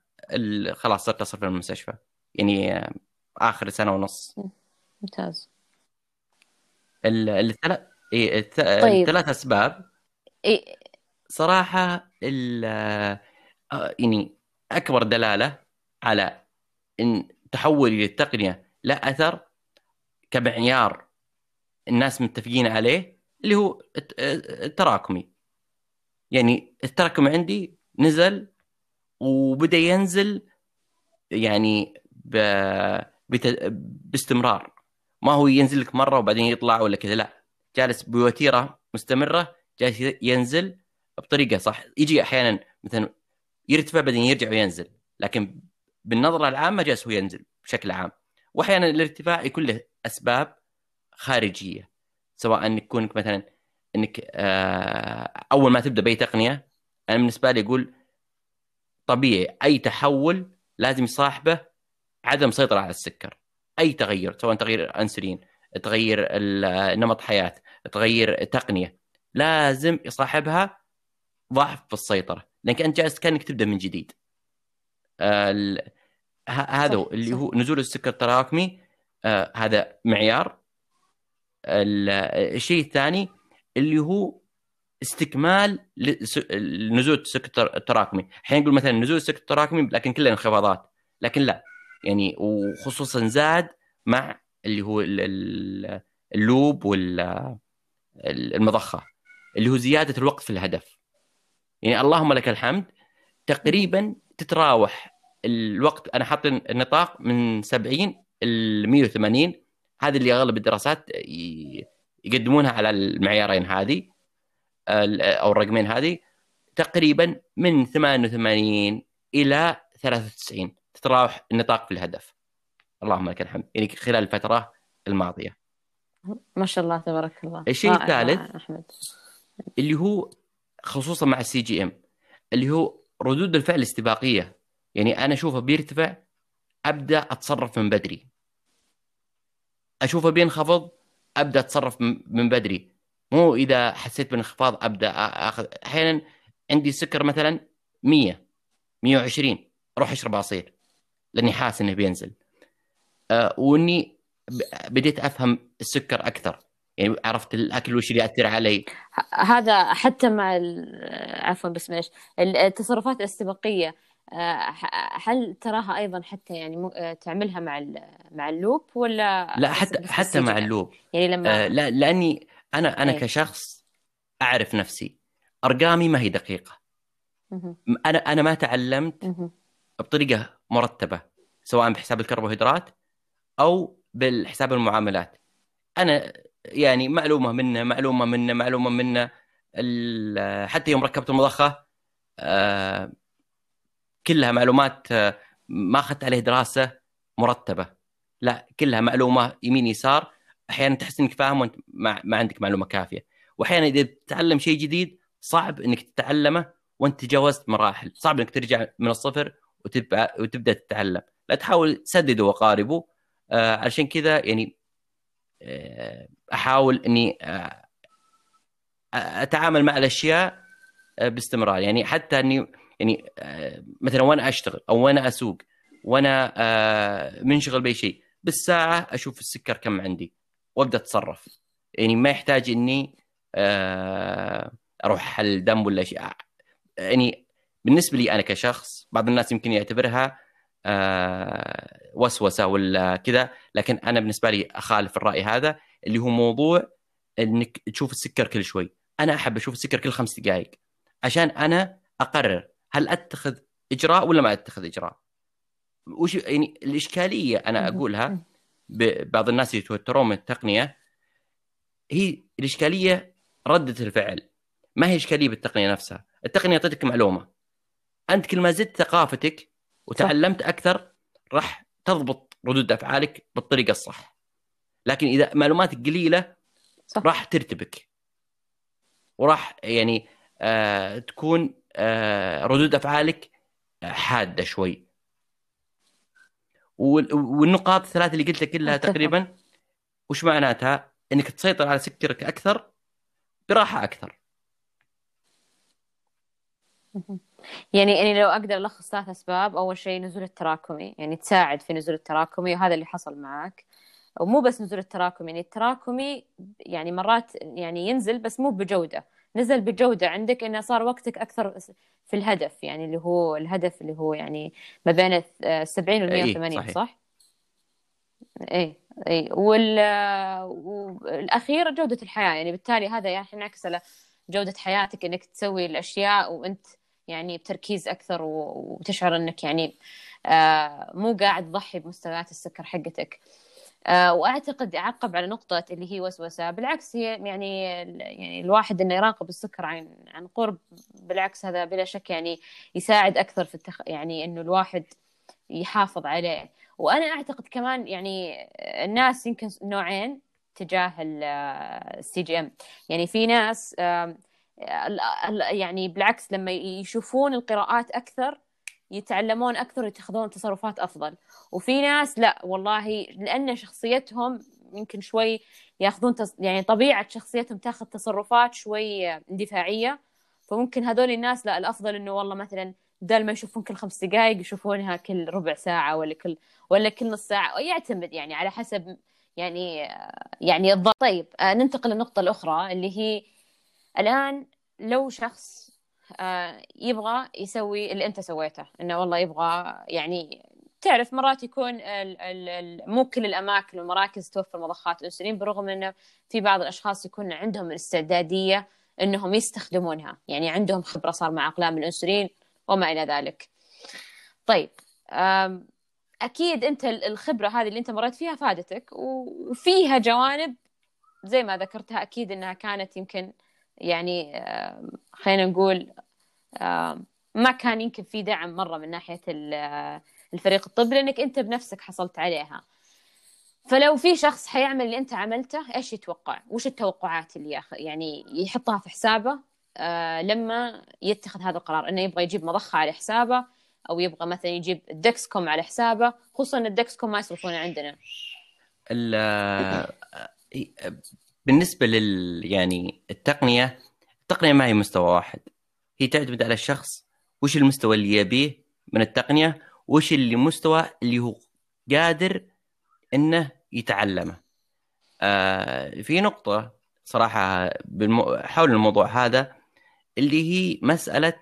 Speaker 2: خلاص صرت أصرف في المستشفى. يعني آخر سنة ونص.
Speaker 1: ممتاز.
Speaker 2: الثلاث إيه طيب. الثلاث أسباب.
Speaker 1: إيه؟
Speaker 2: صراحة ال يعني أكبر دلالة على إن تحولي للتقنية لا أثر كمعيار الناس متفقين عليه اللي هو التراكمي. يعني التراكم عندي نزل وبدأ ينزل يعني ب... بت... باستمرار. ما هو ينزل لك مرة وبعدين يطلع ولا كذا لا. جالس بوتيرة مستمرة جالس ينزل بطريقة صح. يجي أحيانا مثلا يرتفع بعدين يرجع وينزل لكن بالنظرة العامة جالس هو ينزل بشكل عام. وأحيانا الارتفاع يكون له أسباب خارجية سواء إن يكون مثلا إنك آه، أول ما تبدأ بأي تقنية أنا بالنسبة لي أقول طبيعي أي تحول لازم يصاحبه عدم سيطرة على السكر. أي تغير سواء تغيير انسولين تغير نمط حياة تغير تقنية لازم يصاحبها ضعف في السيطرة. لأنك أنت جالس كأنك تبدأ من جديد. آه هذا اللي هو نزول السكر التراكمي. آه هذا معيار. الشيء الثاني اللي هو استكمال نزول السكر التراكمي الحين نقول مثلا نزول السكر التراكمي لكن كلها انخفاضات. لكن لا. يعني وخصوصا زاد مع اللي هو اللوب والمضخه اللي هو زيادة الوقت في الهدف. يعني اللهم لك الحمد. تقريبا تتراوح الوقت. أنا حاط النطاق من 70 ل 180 هذه اللي أغلب الدراسات يقدمونها على المعيارين هذه أو الرقمين هذه تقريبا من 88 إلى 93 تتراوح النطاق في الهدف. اللهم لك الحمد. يعني خلال الفترة الماضية.
Speaker 1: ما شاء الله تبارك الله.
Speaker 2: الشيء الثالث أحمد. اللي هو خصوصا مع السي جي إم اللي هو ردود الفعل الاستباقية. يعني أنا أشوفه بيرتفع أبدأ أتصرف من بدري. أشوفه بينخفض أبدأ أتصرف من بدري. مو إذا حسيت بانخفاض أبدأ اخذ أحيانا عندي سكر مثلا 100 120 أروح أشرب عصير لأني حاسس إنه بينزل. أه وإني بديت أفهم السكر أكثر. يعني عرفت الأكل وش اللي يأثر علي.
Speaker 1: هذا حتى مع عفوا بس معلش التصرفات الاستباقيه هل تراها أيضا حتى يعني آه، تعملها مع مع اللوب ولا
Speaker 2: لا حتى حتى مع اللوب. يعني لما آه لا لأني أنا أنا أيه. كشخص أعرف نفسي. أرقامي ما هي دقيقة. أنا أنا ما تعلمت بطريقة مرتبة سواء بحساب الكربوهيدرات أو بالحساب المعاملات. أنا يعني معلومة منه معلومة منه معلومة منه حتى يوم ركبت المضخة آه كلها معلومات آه، ما أخذت عليه دراسة مرتبة. لا كلها معلومة يمين يسار. أحيانا تحس إنك فاهم وأنت ما, عندك معلومة كافية. وأحيانا إذا تتعلم شيء جديد صعب إنك تتعلمه وأنت تجاوزت مراحل. صعب إنك ترجع من الصفر وتبقى وتبدأ تتعلم. لا تحاول سدده وقاربه. آه علشان كذا يعني آه أحاول إني آه أتعامل مع الأشياء آه باستمرار. يعني حتى إني يعني آه مثلا وأنا أشتغل أو وأنا أسوق وأنا آه منشغل بأي شيء بالساعة أشوف السكر كم عندي وأبدأ أتصرف. يعني ما يحتاج إني آه أروح حل دم ولا شيء. يعني بالنسبة لي أنا كشخص بعض الناس يمكن يعتبرها وسوسة ولا كذا لكن أنا بالنسبة لي أخالف الرأي هذا اللي هو موضوع إنك تشوف السكر كل شوي. أنا أحب أشوف السكر كل خمس دقائق عشان أنا أقرر هل أتخذ إجراء ولا ما أتخذ إجراء؟ وش يعني الإشكالية أنا أقولها بعض الناس يتوترون من التقنية. هي الإشكالية ردة الفعل. ما هي إشكالية بالتقنية نفسها؟ التقنية اعطتك معلومة. أنت كل ما زدت ثقافتك وتعلمت. أكثر راح تضبط ردود أفعالك بالطريقة الصح. لكن إذا معلوماتك قليلة صح. راح ترتبك. وراح يعني آه تكون ردود أفعالك حادة شوي. والنقاط الثلاث اللي قلتها كلها تقريبا وش معناتها؟ إنك تسيطر على سكرك أكثر براحة أكثر.
Speaker 1: يعني يعني لو أقدر ألخص ثلاث أسباب أول شيء نزول التراكمي يعني تساعد في نزول التراكمي وهذا اللي حصل معك ومو بس نزول التراكمي يعني التراكمي يعني مرات يعني ينزل بس مو بجودة. نزل بجودة عندك إنه صار وقتك أكثر في الهدف يعني اللي هو الهدف اللي هو يعني ما بين 70 وال 180 صحيح. صح؟ اي اي وال والاخير جودة الحياة يعني بالتالي هذا يعني ينعكس على جودة حياتك إنك تسوي الأشياء وأنت يعني بتركيز أكثر وتشعر إنك يعني آه، مو قاعد تضحي بمستويات السكر حقتك وأعتقد اعقب على نقطة اللي هي وسوسة. بالعكس هي يعني يعني الواحد إنه يراقب السكر عن عن قرب بالعكس هذا بلا شك يعني يساعد أكثر في التخ... يعني إنه الواحد يحافظ عليه. وأنا أعتقد كمان يعني الناس يمكن نوعين تجاه ال CGM يعني في ناس يعني بالعكس لما يشوفون القراءات أكثر يتعلمون أكثر ويتخذون تصرفات أفضل. وفي ناس لا والله لأن شخصيتهم يمكن شوي ياخذون تص... يعني طبيعة شخصيتهم تاخذ تصرفات شوي اندفاعية. فممكن هذول الناس لا الأفضل إنه والله مثلا بدل ما يشوفون كل خمس دقائق يشوفونها كل ربع ساعة ولا كل ولا كل نص ساعة. يعتمد يعني على حسب يعني يعني الضغط طيب آه، ننتقل للنقطة الأخرى اللي هي الآن لو شخص يبغى يسوي اللي أنت سويته. إنه والله يبغى يعني تعرف مرات يكون مو كل الأماكن والمراكز توفر مضخات انسولين برغم إنه في بعض الأشخاص يكون عندهم الاستعدادية إنهم يستخدمونها. يعني عندهم خبرة صار مع أقلام الانسولين وما إلى ذلك. طيب أكيد أنت الخبرة هذه اللي أنت مريت فيها فادتك وفيها جوانب زي ما ذكرتها أكيد إنها كانت يمكن يعني خلينا نقول ما كان يمكن في دعم مرة من ناحية الفريق الطبي لأنك أنت بنفسك حصلت عليها فلو في شخص حيعمل اللي أنت عملته إيش يتوقع؟ وش التوقعات اللي ياخ... يعني يحطها في حسابه آه لما يتخذ هذا القرار إنه يبغى يجيب مضخة على حسابه أو يبغى مثلا يجيب ال Dexcom على حسابه خصوصا ان ال Dexcom ما يصرفونه عندنا (laughs)
Speaker 2: بالنسبة لل يعني التقنية التقنية ما هي مستوى واحد. هي تعتمد على الشخص وش المستوى اللي يبيه من التقنية وش اللي مستوى اللي هو قادر إنه يتعلمه. آه في نقطة صراحة بالمو... حول الموضوع هذا اللي هي مسألة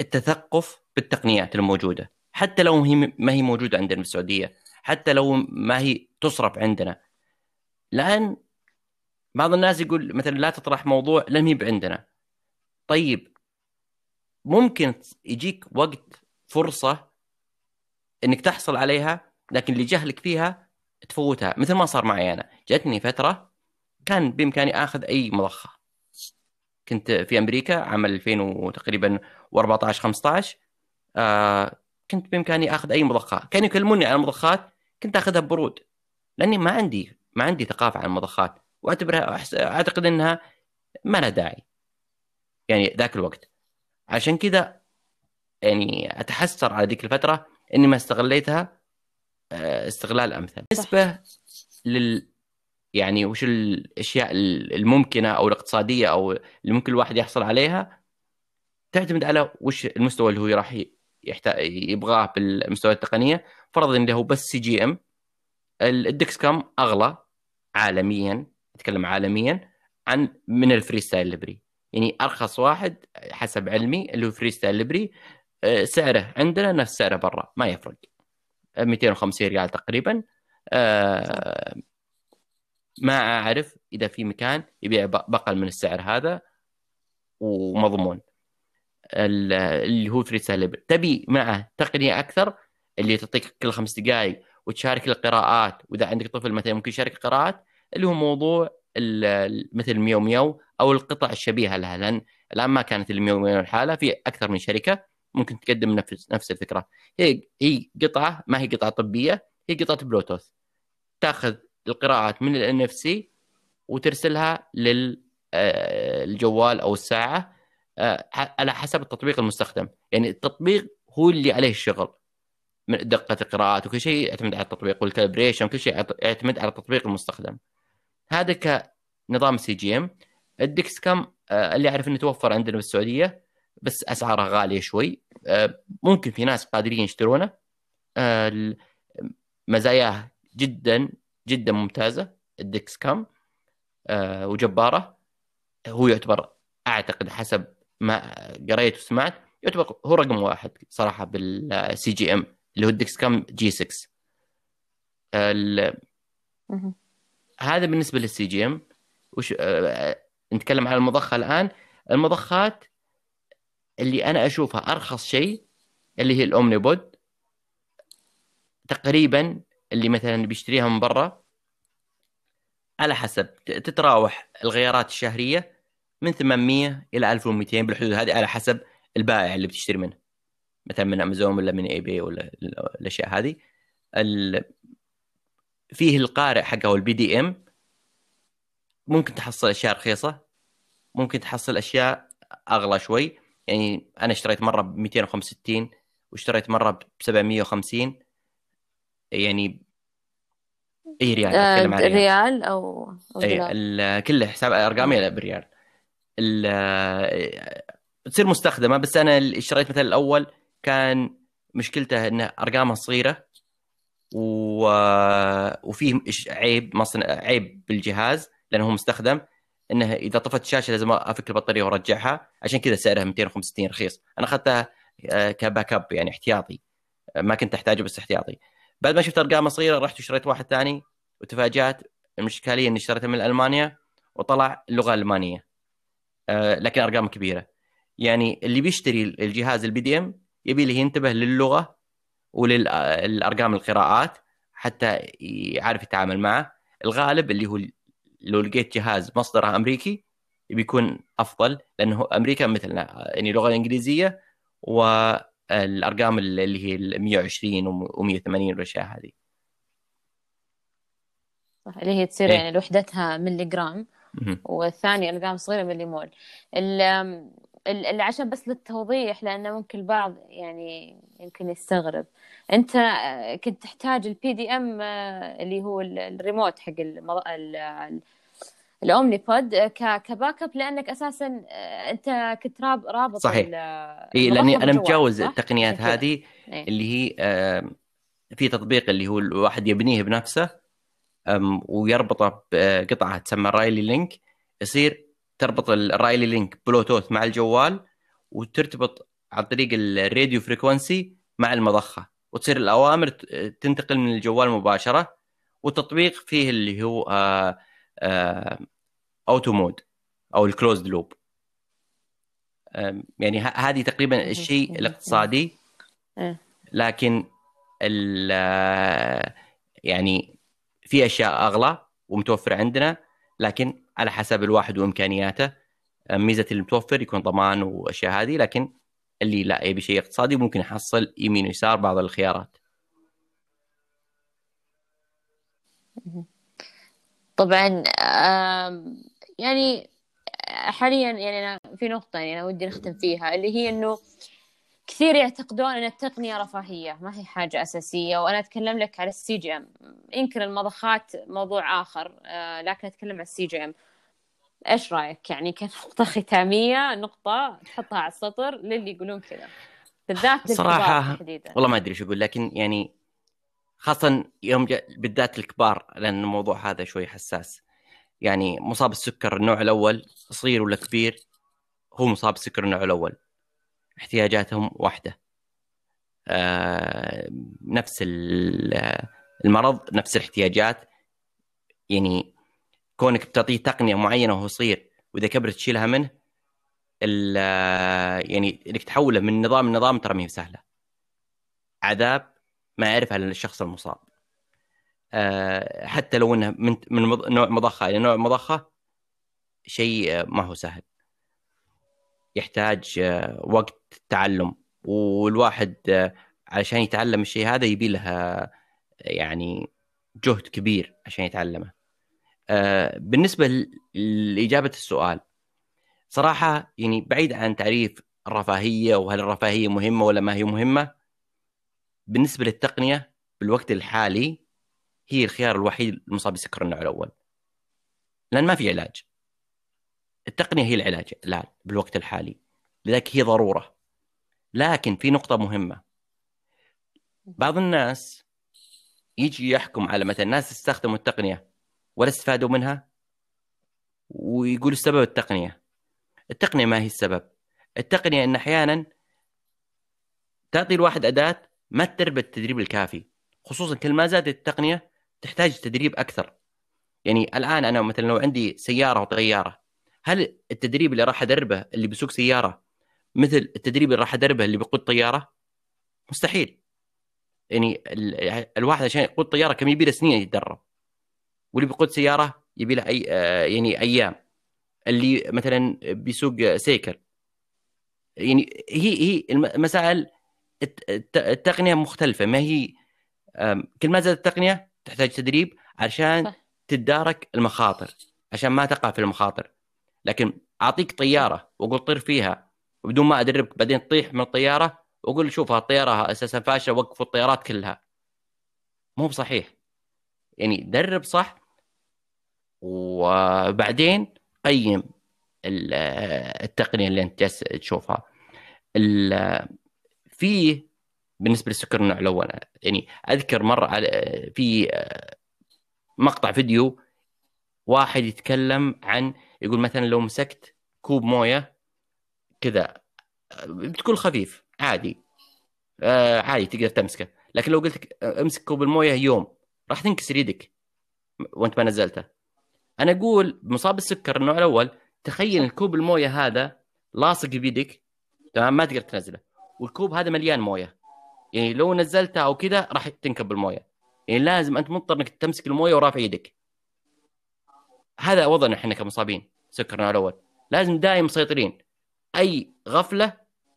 Speaker 2: التثقف بالتقنيات الموجودة. حتى لو هي ما هي موجودة عندنا في السعودية حتى لو ما هي تصرف عندنا. لأن بعض الناس يقول مثلا لا تطرح موضوع لم يب عندنا. طيب ممكن يجيك وقت فرصة إنك تحصل عليها لكن اللي جهلك فيها تفوتها. مثل ما صار معي أنا. جاتني فترة كان بإمكاني آخذ أي مضخة. كنت في أمريكا عام 2000 تقريبا و14 15 آه كنت بإمكاني آخذ أي مضخة. كانوا يكلموني عن المضخات كنت آخذها ببرود. لأني ما عندي ما عندي ثقافة عن المضخات. واعتبرها أعتقد إنها ما لها داعي. يعني ذاك الوقت. عشان كذا يعني أتحسر على ذيك الفترة إني ما استغليتها آه، استغلال أمثل. بالنسبة لل يعني وش الأشياء الممكنة أو الاقتصادية أو اللي ممكن الواحد يحصل عليها تعتمد على وش المستوى اللي هو راح يحتاج يبغاه بالمستوى التقنية. فرضا إنه هو بس CGM ال Dexcom أغلى عالميا. أتكلم عالميا عن من ال FreeStyle Libre يعني أرخص واحد حسب علمي اللي هو FreeStyle Libre سعره عندنا نفس سعره برا ما يفرق. 250 ريال تقريبا. آه، ما أعرف إذا في مكان يبيع بأقل من السعر هذا ومضمون. اللي هو FreeStyle تبي معه تقنية أكثر اللي تعطيك كل خمس دقائق وتشارك القراءات. وإذا عندك طفل مثلا ممكن يشارك قراءات اللي هو موضوع مثل MiaoMiao أو القطع الشبيهة لها لأن الآن ما كانت ال MiaoMiao لحالها في أكثر من شركة ممكن تقدم نفس نفس الفكرة. هي هي قطعة ما هي قطعة طبية هي قطعة بلوتوث. تأخذ القراءات من ال NFC وترسلها للجوال أو الساعة آه، على حسب التطبيق المستخدم. يعني التطبيق هو اللي عليه الشغل. من دقة القراءات وكل شيء يعتمد على التطبيق وال calibration كل شيء يعتمد على التطبيق المستخدم. هذا كنظام CGM ال Dexcom آه، اللي أعرف إنه توفر عندنا في السعوديه بس أسعاره غالية شوي. آه، ممكن في ناس قادرين يشترونه. آه، مزاياه جدا جدا ممتازة ال Dexcom وجبارة. هو يعتبر أعتقد حسب ما قريت وسمعت يعتبر هو رقم واحد صراحة بال CGM اللي هو ال Dexcom G6 هذا بالنسبة لل CGM وش آه، آه، نتكلم عن المضخة الآن. المضخات اللي أنا أشوفها أرخص شيء اللي هي ال Omnipod تقريبا اللي مثلا بيشتريها من برا. على حسب تتراوح الغيارات الشهرية من 800 إلى 1200 بالحدود هذه على حسب البائع اللي بتشتري منه. مثلا من امازون ولا من eBay ولا الأشياء هذه. فيه القارئ حقه وال PDM ممكن تحصل أشياء رخيصة ممكن تحصل أشياء أغلى شوي. يعني أنا اشتريت مرة ب 265 واشتريت مرة ب 750 يعني أي ريال
Speaker 1: آه ريال. ريال أو,
Speaker 2: أو اي كله حساب أرقامي بريال. تصير مستخدمة بس أنا اشتريت مثلا الأول كان مشكلته انه ارقامها صغيرة. و... وفيه عيب مصنع عيب بالجهاز لأنه هو مستخدم. إنه إذا طفت الشاشة لازم أفك البطارية وأرجعها. عشان كذا سعرها 265 رخيص. أنا أخذتها آه، كباك أب يعني احتياطي. ما كنت أحتاجه بس احتياطي. بعد ما شفت ارقامه صغيرة رحت وشريت واحد ثاني. وتفاجأت المشكلة إني اشتريته من ألمانيا وطلع اللغة الالمانيه آه، لكن ارقام كبيرة. يعني اللي بيشتري الجهاز البي دي إم يبي له ينتبه للغة وللأرقام القراءات حتى يعرف يتعامل معه الغالب اللي هو لو لقيت جهاز مصدره أمريكي بيكون أفضل لأنه أمريكا مثلنا يعني اللغة الانجليزيه والأرقام اللي هي ال 120 و180 والأشياء هذه
Speaker 1: صح اللي هي تصير إيه؟ يعني وحدتها ملي جرام
Speaker 2: مهم.
Speaker 1: والثاني أرقام صغيرة ال- ال- عشان بس للتوضيح لأنه ممكن البعض يعني يمكن يستغرب أنت آه، كنت تحتاج ال PDM اللي هو ال- الريموت حق المض... ال- ال- ال Omnipod آه، ك backup لأنك أساسا آه، أنت كنت راب رابط
Speaker 2: صحيح. إي لأني
Speaker 1: أنا
Speaker 2: متجاوز؟ التقنيات. هذه
Speaker 1: إيه.
Speaker 2: اللي هي في تطبيق اللي هو الواحد يبنيه بنفسه ويربطه بقطعه تسمى RileyLink يصير تربط ال RileyLink بلوتوث مع الجوال وترتبط عن طريق ال radio frequency مع المضخة وتصير الأوامر تنتقل من الجوال مباشرة والتطبيق فيه اللي هو آه، آه، auto mode أو ال closed loop يعني هذه تقريبا. الشيء. الاقتصادي
Speaker 1: إيه.
Speaker 2: لكن ال يعني في أشياء أغلى ومتوفرة عندنا لكن على حسب الواحد وإمكانياته. ميزة المتوفر يكون ضمان وأشياء هذه لكن اللي لا يبي شيء اقتصادي ممكن يحصل يمين ويسار بعض الخيارات.
Speaker 1: طبعا يعني حاليا يعني أنا في نقطة يعني أنا ودي نختم فيها اللي هي إنه كثير يعتقدون أن التقنية رفاهية ما هي حاجة أساسية. وأنا أتكلم لك على ال CGM. يمكن المضخات موضوع آخر آه، لكن أتكلم عن ال CGM. إيش رأيك؟ يعني كنقطة (laughs) ختامية نقطة تحطها على السطر للي يقولون كذا. بالذات تحديدا.
Speaker 2: والله ما أدري إيش أقول لكن يعني خاصة يوم جاء بالذات الكبار لأن الموضوع هذا شوي حساس. يعني مصاب السكر النوع الأول صغير ولا كبير هو مصاب السكر النوع الأول. احتياجاتهم واحدة. آه نفس ال- المرض نفس الاحتياجات. يعني كونك بتعطيه تقنية معينة وهو صغير وإذا كبرت تشيلها منه ال- يعني إنك تحوله من نظام لنظام ترى ما سهله عذاب ما يعرفها إلا الشخص المصاب. آه، حتى لو إنه من من نوع مضخة. إلى نوع مضخة شيء آه، ما هو سهل. يحتاج آه، وقت تعلم والواحد علشان يتعلم الشيء هذا يبي له آه، يعني جهد كبير عشان يتعلمه. آه، بالنسبة ل- لإجابة السؤال صراحة يعني بعيد عن تعريف الرفاهية وهل الرفاهية مهمة ولا ما هي مهمة بالنسبة للتقنية بالوقت الحالي هي الخيار الوحيد للمصاب بسكر النوع الأول لأن ما في علاج. التقنية هي العلاج الان بالوقت الحالي لذلك هي ضرورة. لكن في نقطة مهمة. بعض الناس يجي يحكم على مثلا ناس استخدموا التقنية ولا استفادوا منها ويقول السبب التقنية. التقنية ما هي السبب. التقنية إن أحيانا تعطي الواحد أداة ما تدرب التدريب الكافي. خصوصا كل ما زادت التقنية تحتاج تدريب أكثر. يعني الآن أنا مثلا لو عندي سيارة وطيارة هل التدريب اللي راح أدربه اللي بيسوق سيارة مثل التدريب اللي راح أدربه اللي بيقود طيارة؟ مستحيل. يعني ال- الواحد عشان يقود طيارة كم يبي له سنين يتدرب. واللي بيقود سيارة يبي له اي آه، يعني أيام. اللي مثلا بيسوق سيكل. يعني هي هي المسائل الت- الت- التقنية مختلفة. ما هي كل ما زادت التقنية تحتاج تدريب عشان
Speaker 1: صح.
Speaker 2: تتدارك المخاطر عشان ما تقع في المخاطر. لكن أعطيك طيارة وأقول طير فيها وبدون ما ادربك بعدين تطيح من الطيارة وأقول شوف هالطيارة أساسا فاشلة وقفوا الطيارات كلها. مو بصحيح. يعني درب صح وبعدين قيم ال- التقنية اللي أنت جالس تشوفها. ال- في بالنسبة للسكر النوع الأول يعني أذكر مرة في مقطع فيديو واحد يتكلم عن يقول مثلا لو مسكت كوب موية كذا بتكون خفيف عادي. آه عادي تقدر تمسكه. لكن لو قلت لك امسك كوب الموية يوم راح تنكسر يدك وانت ما نزلته. أنا أقول مصاب السكر النوع الأول تخيل الكوب الموية هذا لاصق بيدك تمام ما تقدر تنزله. والكوب هذا مليان موية. يعني لو نزلته أو كذا راح تنكب الموية. يعني لازم أنت مضطر إنك تمسك الموية ورافع يدك. هذا وضعنا إحنا كمصابين سكر النوع الأول. لازم دائما مسيطرين. أي غفلة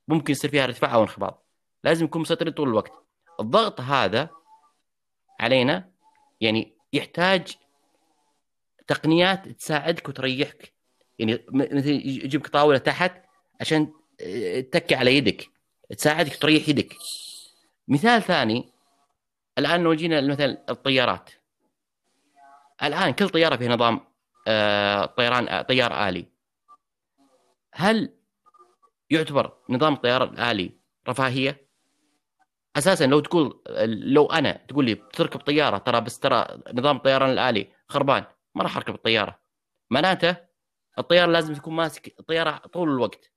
Speaker 2: ممكن يصير فيها ارتفاع أو انخفاض. لازم نكون مسيطرين طول الوقت. الضغط هذا علينا يعني يحتاج تقنيات تساعدك وتريحك. يعني مثل يجيبك طاولة تحت عشان تتكي على يدك. تساعدك تريح يدك. مثال ثاني الآن لو جينا مثلا الطيارات. الآن كل طيارة فيها نظام آه، طيران آه، طيار آلي. هل يعتبر نظام الطيار الآلي رفاهية؟ أساسا لو تقول لو أنا تقول لي بتركب طيارة ترى بس ترى نظام الطيران الآلي خربان ما راح أركب الطيارة. معناته الطيار لازم يكون ماسك الطيارة طول الوقت.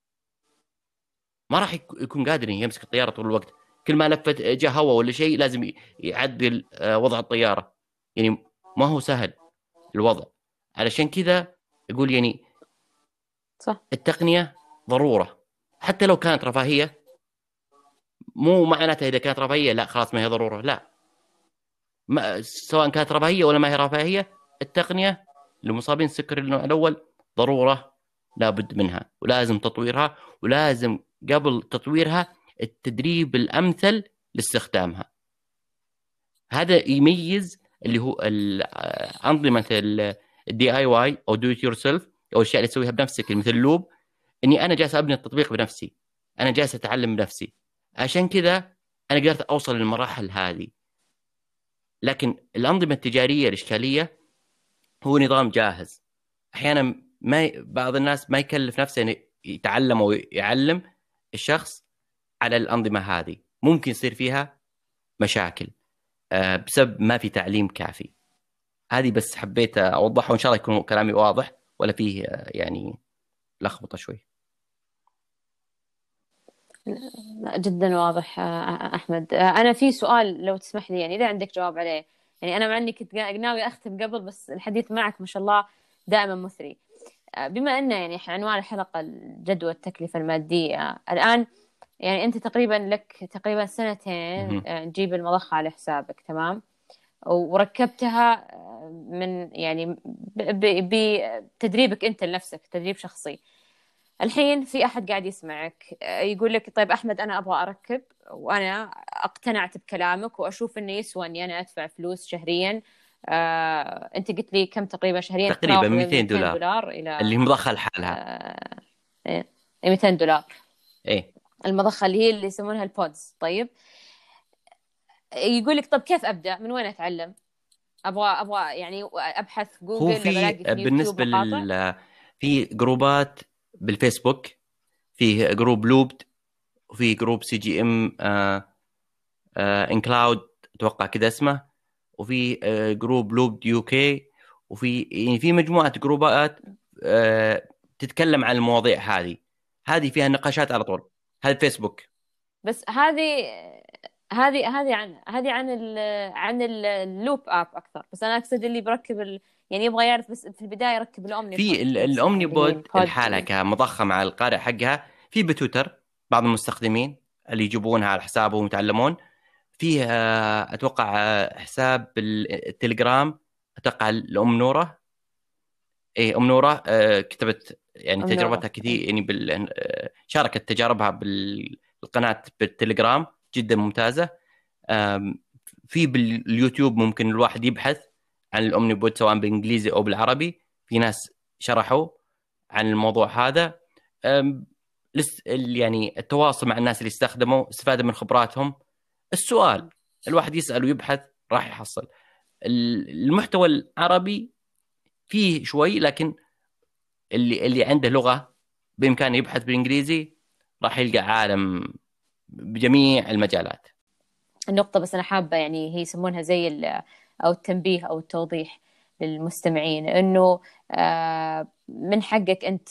Speaker 2: ما راح يكون قادر يمسك الطيارة طول الوقت. كل ما لفت جاء هواء ولا شيء لازم يعدل آه، وضع الطيارة. يعني ما هو سهل الوضع. علشان كذا يقول يعني
Speaker 1: صح.
Speaker 2: التقنية ضرورة. حتى لو كانت رفاهية مو معناتها إذا كانت رفاهية لا خلاص ما هي ضرورة لا. ما سواء كانت رفاهية ولا ما هي رفاهية التقنية لمصابين النوع الأول ضرورة لابد منها ولازم تطويرها ولازم قبل تطويرها التدريب الأمثل لاستخدامها. هذا يميز اللي هو أنظمة ال DIY أو do yourself أو الأشياء اللي تسويها بنفسك مثل ال Loop إني أنا جالس أبني التطبيق بنفسي. أنا جالس أتعلم بنفسي. عشان كذا أنا قدرت أوصل للمراحل هذه. لكن الأنظمة التجارية الإشكالية هو نظام جاهز. أحيانا ما بعض الناس ما يكلف نفسه إنه يتعلم أو يعلم الشخص على الأنظمة هذه. ممكن يصير فيها مشاكل آه، بسبب ما في تعليم كافي. هذه بس حبيت أوضحها وإن شاء الله يكون كلامي واضح ولا فيه آه، يعني لخبطة شوي.
Speaker 1: لا جدا واضح آه، أحمد. أنا في سؤال لو تسمح لي يعني إذا عندك جواب عليه. يعني أنا مع إني كنت ناوي أختم قبل بس الحديث معك ما شاء الله دائما مثري. بما ان يعني عنوان الحلقة الجدوى التكلفة المادية الآن يعني أنت تقريبا لك تقريبا سنتين تجيب المضخة على حسابك تمام؟ وركبتها من يعني بتدريبك أنت لنفسك تدريب شخصي. الحين في أحد قاعد يسمعك يقول لك طيب أحمد أنا أبغى أركب وأنا اقتنعت بكلامك وأشوف إنه يسوى إني أنا أدفع فلوس شهريا. آه، أنت قلت لي كم تقريبا شهريا؟
Speaker 2: تقريبا 200 دولار, دولار إلى اللي مضخة لحالها.
Speaker 1: آه 200 إيه، دولار.
Speaker 2: إيه.
Speaker 1: المضخة اللي هي اللي يسمونها ال pods. طيب يقول لك طب كيف أبدأ؟ من وين أتعلم؟ أبغى أبغى يعني أبحث جوجل
Speaker 2: هو في بالنسبة لل في جروبات بالفيسبوك في group Looped وفي group CGM in Cloud أتوقع كذا اسمه وفي group Looped UK وفي يعني في مجموعة جروبات آه، تتكلم عن المواضيع هذه. هذه فيها نقاشات على طول. هذا فيسبوك.
Speaker 1: بس هذه هذه هذه عن هذه عن ال عن ال Loop app أكثر. بس أنا أقصد اللي بركب ال... يعني يبغى يعرف بس في البداية يركب ال Omni
Speaker 2: في ال Omni pod لحاله كمضخه مع القارئ حقها. في بتويتر بعض المستخدمين اللي يجيبونها على حسابهم ويتعلمون. فيه أتوقع حساب التليجرام أتوقع الأم نورة. اي أم نورة آه، كتبت يعني تجربتها كثير يعني بال... آه، شاركت تجاربها بالقناة بالتليجرام. جدا ممتازة. في باليوتيوب ممكن الواحد يبحث. عن الاومني بود سواء بالإنجليزي أو بالعربي. في ناس شرحوا عن الموضوع هذا. يعني التواصل مع الناس اللي استخدموا استفاده من خبراتهم. السؤال الواحد يسأل ويبحث راح يحصل. المحتوى العربي فيه شوي لكن اللي اللي عنده لغة بإمكانه يبحث بالإنجليزي راح يلقى عالم بجميع المجالات.
Speaker 1: النقطة بس أنا حابة يعني هي يسمونها زي أو التنبيه أو التوضيح للمستمعين. إنه آه، من حقك أنت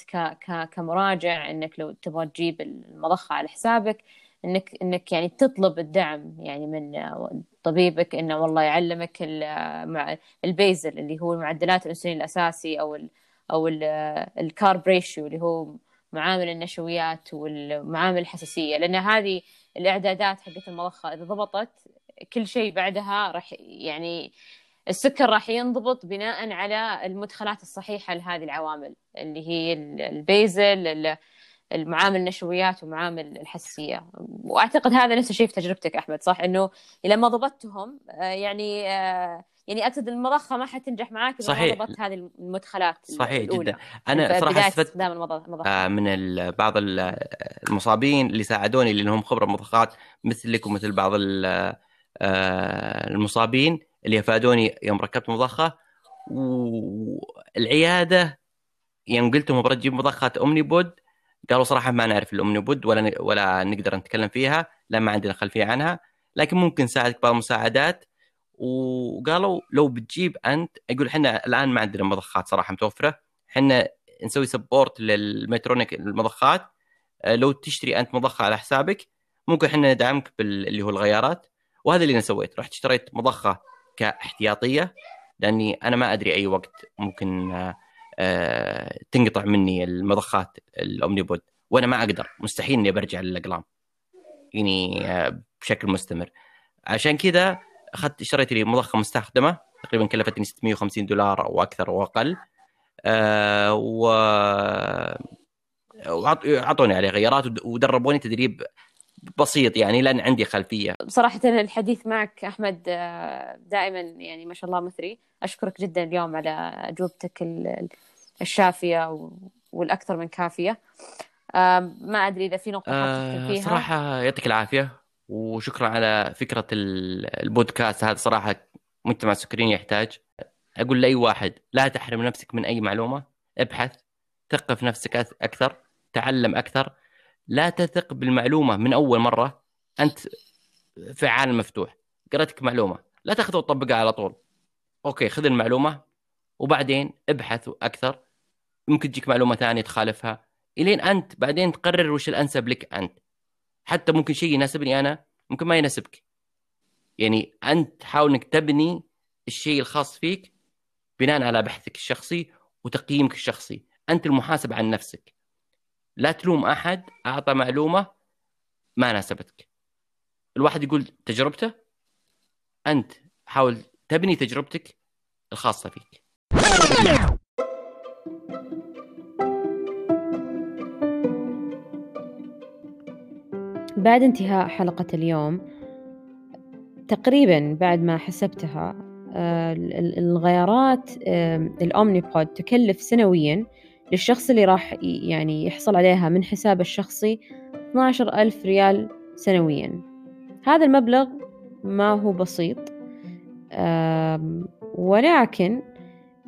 Speaker 1: كمراجع إنك لو تبغى تجيب المضخة على حسابك إنك إنك يعني تطلب الدعم يعني من طبيبك إنه والله يعلمك البيزل اللي هو معدلات الأنسولين الأساسي أو ال أو الكارب ريشيو اللي هو معامل النشويات والمعامل الحساسية. لأن هذه الإعدادات حقت المضخة إذا ضبطت كل شيء بعدها راح يعني السكر راح ينضبط بناء على المدخلات الصحيحة لهذه العوامل اللي هي البيزل المعامل النشويات ومعامل الحساسيه وأعتقد هذا نفس الشيء في تجربتك أحمد صح إنه لما ضبطتهم آه، يعني آه، يعني أقصد المضخة ما حتنجح معاك إذا
Speaker 2: صحيح.
Speaker 1: ما ضبطت هذه المدخلات
Speaker 2: صحيح
Speaker 1: الأولى.
Speaker 2: جدا أنا صراحة
Speaker 1: بداية
Speaker 2: استفدت آه، من بعض ال- المصابين اللي ساعدوني اللي لهم خبرة مضخات مثلك ومثل بعض ال- المصابين اللي افادوني يوم ركبت مضخة والعيادة يوم قلت لهم بركب مضخة Omnipod قالوا صراحة ما نعرف ال Omnipod ولا ولا نقدر نتكلم فيها لا ما عندنا خلفية عنها لكن ممكن نساعدك بعض المساعدات. وقالوا لو بتجيب أنت أقول إحنا الآن ما عندنا مضخات صراحة متوفرة إحنا نسوي support ل Medtronic المضخات آه، لو تشتري أنت مضخة على حسابك ممكن إحنا ندعمك باللي هو الغيارات. وهذا اللي أنا سويت رحت اشتريت مضخة كاحتياطية لأني أنا ما أدري أي وقت ممكن آه، آه، تنقطع مني المضخات الاومني بود وأنا ما أقدر. مستحيل إني برجع للأقلام. يعني آه، بشكل مستمر. عشان كذا أخذت اشتريت لي مضخة مستخدمة تقريبا كلفتني 650 دولار أو أكثر أو أقل. آه و وعطوني عليه غيارات ود- ودربوني تدريب بسيط يعني لأن عندي خلفية.
Speaker 1: بصراحة الحديث معك أحمد آه، دائما يعني ما شاء الله مثري. أشكرك جدا اليوم على أجوبتك ال- ال- الشافية و- والأكثر من كافية. آم، ما أدري إذا في تختم
Speaker 2: آه
Speaker 1: فيها.
Speaker 2: صراحة يعطيك العافية وشكرا على فكرة ال- البودكاست. هذا صراحة مجتمع السكريين يحتاج. أقول لأي واحد لا تحرم نفسك من أي معلومة. ابحث ثقف نفسك أكثر تعلم أكثر. لا تثق بالمعلومة من أول مرة أنت في عالم مفتوح قرأت لك معلومة لا تاخذها وتطبقها على طول. okay خذ المعلومة وبعدين ابحث أكثر. ممكن تجيك معلومة ثانية تخالفها. إلين أنت بعدين تقرر وش الأنسب لك أنت. حتى ممكن شيء يناسبني أنا ممكن ما يناسبك. يعني أنت حاول إنك تبني الشيء الخاص فيك بناء على بحثك الشخصي وتقييمك الشخصي. أنت المحاسب عن نفسك. لا تلوم أحد أعطى معلومة ما ناسبتك. الواحد يقول تجربته أنت حاول تبني تجربتك الخاصة فيك.
Speaker 1: بعد انتهاء حلقة اليوم تقريبا بعد ما حسبتها آه، ال- ال- الغيارات آم، الأومني بود تكلف سنويا للشخص اللي راح يعني يحصل عليها من حسابه الشخصي 12 ألف ريال سنويا. هذا المبلغ ما هو بسيط ولكن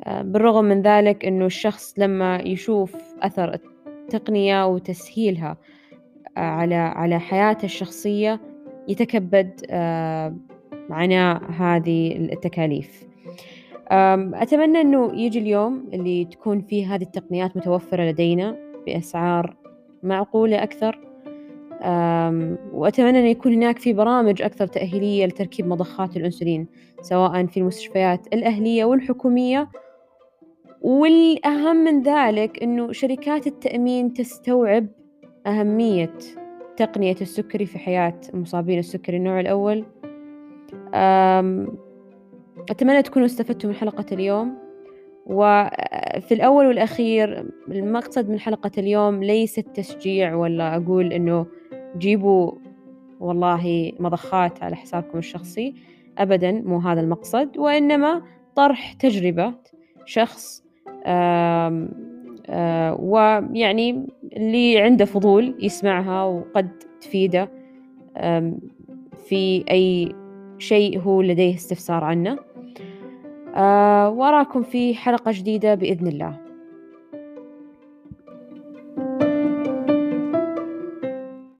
Speaker 1: آه، بالرغم من ذلك أنه الشخص لما يشوف أثر التقنية وتسهيلها آه، على على حياته الشخصية يتكبد آه، عناء هذه التكاليف. أتمنى أنه يجي اليوم اللي تكون فيه هذه التقنيات متوفرة لدينا بأسعار معقولة أكثر. وأتمنى أن يكون هناك في برامج أكثر تأهيلية لتركيب مضخات الأنسولين سواء في المستشفيات الأهلية والحكومية. والأهم من ذلك أنه شركات التأمين تستوعب أهمية تقنية السكري في حياة مصابين السكري النوع الأول. أتمنى تكونوا استفدتوا من حلقة اليوم. وفي الأول والأخير المقصد من حلقة اليوم ليس التشجيع ولا أقول إنه جيبوا والله مضخات على حسابكم الشخصي. أبدا مو هذا المقصد وإنما طرح تجربة شخص آم، آه، ويعني اللي عنده فضول يسمعها وقد تفيده آم، في أي شيء هو لديه استفسار عنه. آه، وأراكم في حلقة جديدة بإذن الله.